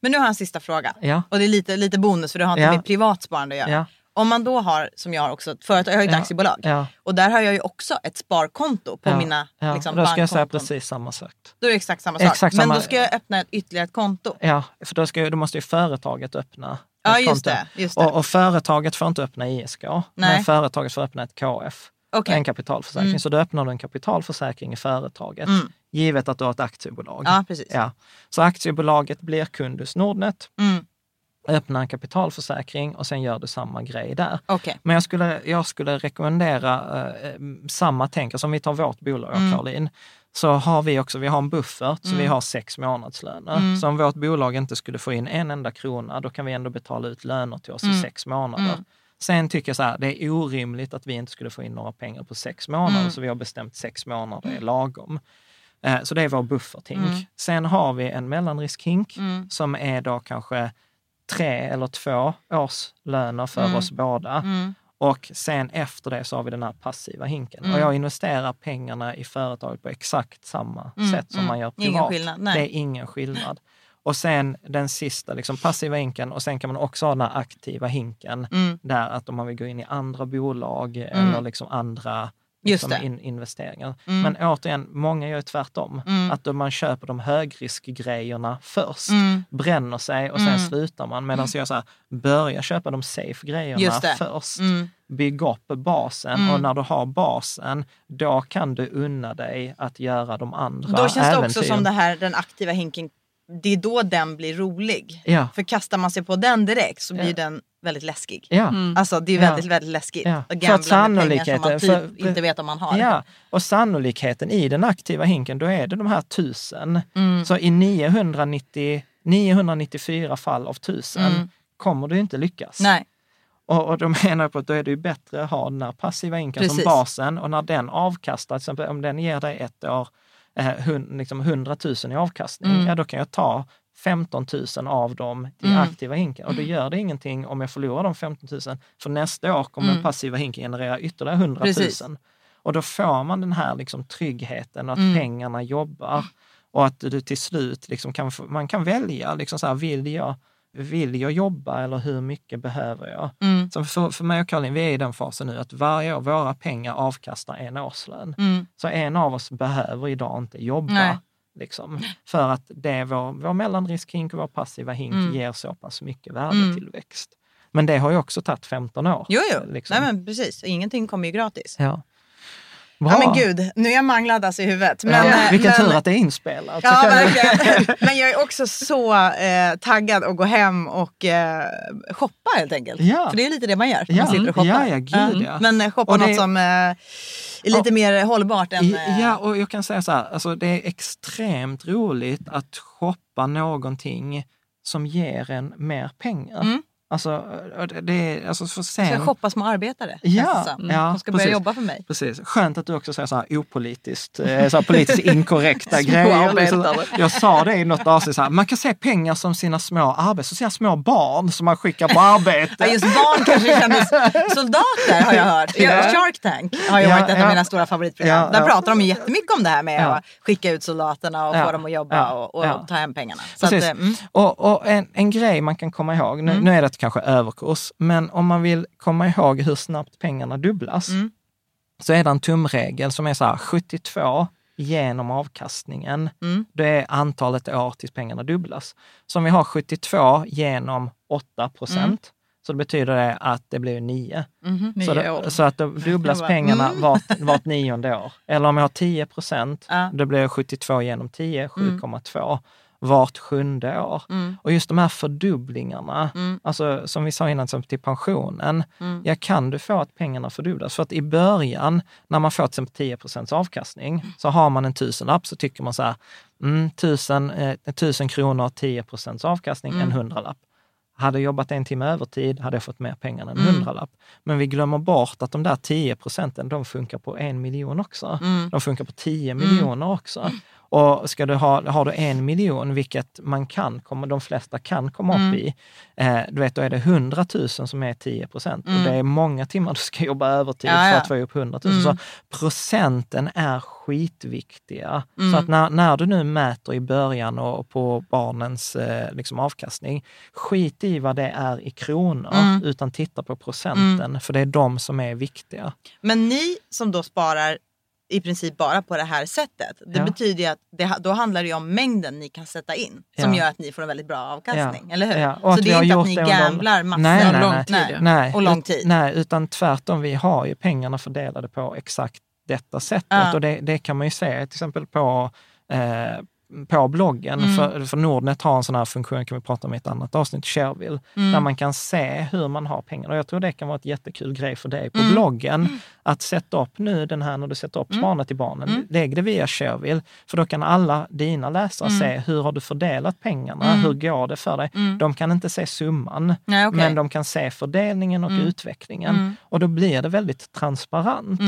Men nu har jag en sista fråga. Ja. Och det är lite, lite bonus för det har inte Ja. med privatsparande att göra. Ja. Om man då har, som jag har också, företag, jag har ju ett Ja. aktiebolag. Ja. Och där har jag ju också ett sparkonto på ja, mina ja. liksom, Då ska jag säga precis samma sak. Då är det exakt samma sak. Exakt Men samma- då ska jag öppna ett, ytterligare ett konto. Ja, för då, ska, då måste ju företaget öppna Ja, ett just konto. det, just det. Och, och företaget får inte öppna ISK, Nej. men företaget får öppna ett KF. Okej. En kapitalförsäkring. Mm. Så då öppnar du en kapitalförsäkring i företaget, Mm. givet att du har ett aktiebolag. Ja, precis. Ja. Så aktiebolaget blir kund hos Nordnet, Mm. Öppnar en kapitalförsäkring och sen gör du samma grej där. Okej. Men jag skulle, jag skulle rekommendera eh, eh, samma tänk, alltså om vi tar vårt bolag, Mm. Caroline, så har vi också, vi har en buffert, så vi har sex månadslöner. Mm. Så om vårt bolag inte skulle få in en enda krona, då kan vi ändå betala ut löner till oss i Mm. sex månader. Mm. Sen tycker jag så här, det är orimligt att vi inte skulle få in några pengar på sex månader, Mm. så vi har bestämt sex månader är lagom. Eh, Så det är vår bufferthink. Mm. Sen har vi en mellanriskhink Mm. som är då kanske tre eller två års löner för Mm. oss båda. Mm. Och sen efter det så har vi den här passiva hinken. Mm. Och jag investerar pengarna i företaget på exakt samma Mm, sätt som mm. man gör privat. Det är ingen skillnad. Och sen den sista, liksom passiva hinken och sen kan man också ha den här aktiva hinken. Mm. Där att om man vill gå in i andra bolag eller liksom andra liksom in, investeringar. Mm. Men återigen, många gör tvärtom. Mm. Att då man köper de högriskgrejerna först, Mm. bränner sig och sen Mm. slutar man. Medan jag så här, börja köpa de safe grejerna först. Mm. Bygg upp basen Mm. och när du har basen, då kan du unna dig att göra de andra Då känns det också äventyren. som det här, den aktiva hinken, det är då den blir rolig. Ja. För kastar man sig på den direkt så blir Ja. den väldigt läskig. Ja. Alltså det är Ja. väldigt, väldigt läskigt Ja. att För gambla att med pengar som man sannolikheten- typ för- inte vet om man har. Ja, och sannolikheten i den aktiva hinken, då är det de här tusen. Mm. Så i 990, 994 fall av tusen Mm. kommer du inte lyckas. Nej. Och, och då menar jag på att då är det ju bättre att ha den här passiva inkomsten som basen och när den avkastar, till exempel om den ger dig ett år eh, hun, liksom 100 000 i avkastning, Mm. ja då kan jag ta 15 000 av dem till Mm. aktiva hinken. Och då gör det ingenting om jag förlorar de 15 000, för nästa år kommer Mm. den passiva hinken generera ytterligare 100 000. Precis. Och då får man den här liksom tryggheten att Mm. pengarna jobbar och att du till slut liksom kan, man kan välja, liksom så här, vill, jag, vill jag jobba eller hur mycket behöver jag? Mm. Så för, för mig och Caroline, vi är i den fasen nu att varje år våra pengar avkastar en årslön. Mm. Så en av oss behöver idag inte jobba. Nej. Liksom, för att det är vår, vår mellanriskhink och vår passiva hink Mm. ger så pass mycket värdetillväxt. Men det har ju också tagit 15 år. Jo, jo. Liksom. Nej, men precis. Ingenting kommer ju gratis. Ja. Bra. Ja, men gud, nu är jag manglad alltså i huvudet. Men, ja, eh, vilken men, tur att det är inspelat. Ja, verkligen. <laughs> Men jag är också så eh, taggad att gå hem och eh, shoppa helt enkelt. Ja. För det är lite det man gör. när Ja. Man sitter och shoppar. Ja, ja, gud, ja. Men eh, shoppa Och det- något som... Eh, är lite mer hållbart än... eh, Ja, och jag kan säga så här, alltså det är extremt roligt att shoppa någonting som ger en mer pengar. Mm. Alltså, det- alltså för sen... Ska shoppa små arbetare. Ja, som. ja, De ska börja precis. jobba för mig. Precis. Skönt att du också säger så här opolitiskt, eh, så här politiskt <laughs> inkorrekta grejer. Liksom. Jag sa det i något avsnitt, så här, man kan se pengar som sina små så ser jag små barn som man skickar på arbete. Ja, just barn kanske kändes... Soldater har jag hört. Ja. Shark Tank har ju Ja, varit ett ja. av mina stora favoritprogram. Där pratar de jättemycket om det här med att skicka ut soldaterna och få dem att jobba och, och ta hem pengarna. Så Precis. att, eh, mm. Och, och en, en grej man kan komma ihåg, nu, nu är det kanske överkurs, men om man vill komma ihåg hur snabbt pengarna dubblas, Mm. så är det en tumregel som är så här 72 genom avkastningen. Mm. Det är antalet år tills pengarna dubblas. Så om vi har 72 genom 8 procent, Mm. så betyder det att det blir 9. Nio Så, det, så att då dubblas <laughs> bara, pengarna mm. vart, vart nionde år. Eller om jag har 10 procent, <laughs> Ja. då blir det 72 genom 10, 7,2 vart sjunde år. Mm. Och just de här fördubblingarna, Mm. alltså som vi sa innan, som till pensionen, Mm. ja kan du få att pengarna fördubblas? För att i början, när man får till exempel 10 procents avkastning, så har man en tusenlapp så tycker man så här, mm, tusen, eh, tusen kronor, 10 procents avkastning, Mm. en hundralapp. Hade jag jobbat en timme övertid hade jag fått mer pengar än en Mm. hundralapp. Men vi glömmer bort att de där 10 procenten, de funkar på en miljon också. Mm. De funkar på 10 miljoner också. Och ska du ha, har du en miljon, vilket man kan komma, de flesta kan komma upp Mm. i, eh, du vet, då är det 100 000 som är 10 procent. Mm. Och det är många timmar du ska jobba övertid Ja, för ja. att få upp 100 000. Mm. Så procenten är skitviktiga. Mm. Så att när, när du nu mäter i början och på barnens eh, liksom avkastning, skit i vad det är i kronor, Mm. utan titta på procenten, för det är de som är viktiga. Men ni som då sparar i princip bara på det här sättet. Det Ja. betyder ju att det, då handlar det ju om mängden ni kan sätta in. Som Ja. gör att ni får en väldigt bra avkastning. Ja. Eller hur? Och Så det är inte att ni gamblar massor. Nej, nej, Lång nej. tid, ja. Nej, Och lång tid. Nej, utan tvärtom, vi har ju pengarna fördelade på exakt detta sättet. Och det, det kan man ju se till exempel på, eh, på bloggen. Mm. För, för Nordnet har en sån här funktion, kan vi prata om i ett annat avsnitt, Shareville, Mm. där man kan se hur man har pengarna. Och jag tror det kan vara ett jättekul grej för dig på Mm. bloggen, att sätta upp nu den här, när du sätter upp Mm. Spana till barnen, Mm. lägg det via Shareville, för då kan alla dina läsare Mm. se hur har du fördelat pengarna, Mm. hur går det för dig? Mm. De kan inte se summan, Nej, okej. men de kan se fördelningen och Mm. utvecklingen. Mm. Och då blir det väldigt transparent.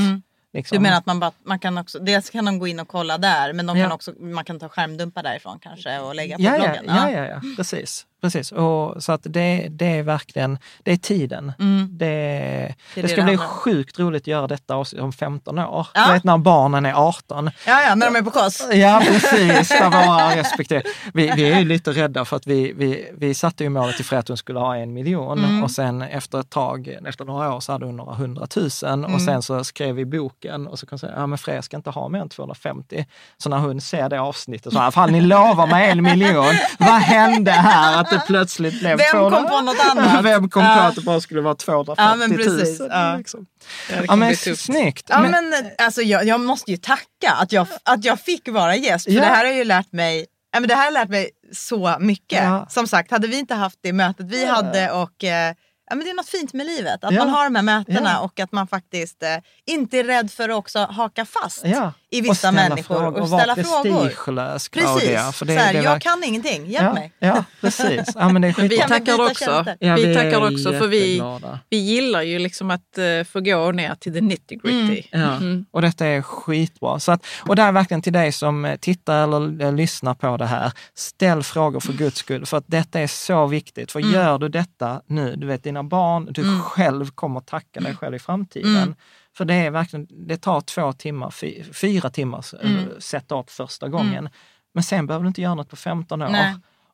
Liksom. Du menar att man, bara, man kan också, dels kan de gå in och kolla där men de Ja. kan också, man kan ta skärmdumpar därifrån kanske och lägga på ja, ja, bloggen? ja, ja, ja, precis. Precis. Och, så att det, det är verkligen, det är tiden. Mm. Det, Det det, det ska bli sjukt roligt att göra detta om 15 år. Ja. Du vet när barnen är 18. Ja, ja, när de är på kos. Ja, precis. Där våra <laughs> respektive. Vi, vi är ju lite rädda för att vi, vi, vi satte ju målet till att hon skulle ha en miljon Mm. och sen efter ett tag, efter några år så hade hon några hundratusen Mm. och sen så skrev vi boken och så kan jag säga, ja men Fred ska inte ha mer än 250. Så när hon ser det avsnittet så här, fan ni lovar mig en miljon. Vad hände här att det plötsligt blev Vem 200? kom på något annat? Vem kom på Ja. att det bara skulle vara 250 Ja, men 000? precis. Ja. Liksom. Ja, Ja men snyggt. Ja, Men- men, alltså, jag, jag måste ju tacka att jag, att jag fick vara gäst. För Ja. det här har ju lärt mig Ja, men det här har lärt mig så mycket. Ja. Som sagt, hade vi inte haft det mötet vi hade och eh, ja, men det är något fint med livet. Att Ja. man har de här mötena Ja. och att man faktiskt eh, inte är rädd för att också haka fast Ja. I Och vissa ställa människor frågor och vara ställa frågor. prestigelös, Precis. Claudia. För det, så här, det jag verkar- kan ingenting, hjälp ja, mig. Ja, <laughs> precis. Ja, men det är vi tackar också. Ja, vi vi tackar också för vi, vi gillar ju liksom att uh, få gå ner till the nitty gritty. Ja, Mm. och detta är skitbra. Så att, och det är verkligen till dig som eh, tittar eller eh, lyssnar på det här. Ställ frågor för guds skull, för att detta är så viktigt. För gör du detta nu, du vet dina barn, du själv kommer tacka dig själv i framtiden. Mm. För det är verkligen, det tar två timmar, fy, fyra timmar att Mm. sätta upp första gången. Men sen behöver du inte göra något på 15 år.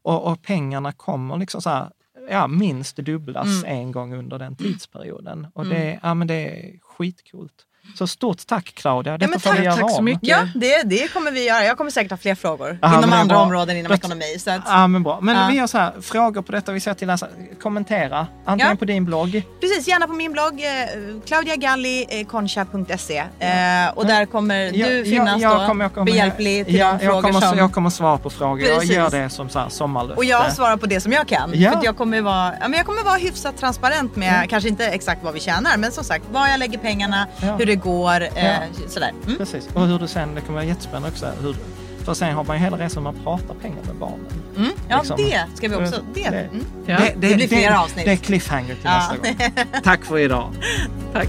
Och, och pengarna kommer liksom så här, ja, minst dubblas Mm. en gång under den tidsperioden. Och det, ja, men det är skitcoolt. Så stort tack Claudia, detta men får vi tack, göra tack så om. mycket. Ja, det, det kommer vi göra. Jag kommer säkert ha fler frågor Ja, men inom det andra bra. områden inom ekonomi. Så att, Ja men bra. Men Ja. vi gör så här, frågor på detta, vi säger till läsare, kommentera. Antingen Ja. på din blogg. Precis, gärna på min blogg eh, claudiagalli.concha.se eh, och där kommer du finnas jag då kommer- jag kommer- behjälplig till ja, de jag frågor kommer, som... Jag kommer svara på frågor. Jag Precis. gör det som så här sommarlöfte. Och jag svarar på det som jag kan. Ja. För att jag kommer vara, ja, men jag kommer vara hyfsat transparent med, kanske inte exakt vad vi tjänar, men som sagt, var jag lägger pengarna, Ja. hur det går. Eh, Ja. sådär. Mm. Precis. Och hur du sen, det kommer vara jättespännande också, hur, för sen har man ju hela resan man pratar pengar med barnen. Mm. Ja, Liksom. det ska vi också. Det. Det- Mm. Ja. Det blir flera avsnitt. Det är cliffhanger till Ja. nästa gång. <laughs> Tack för idag. Tack.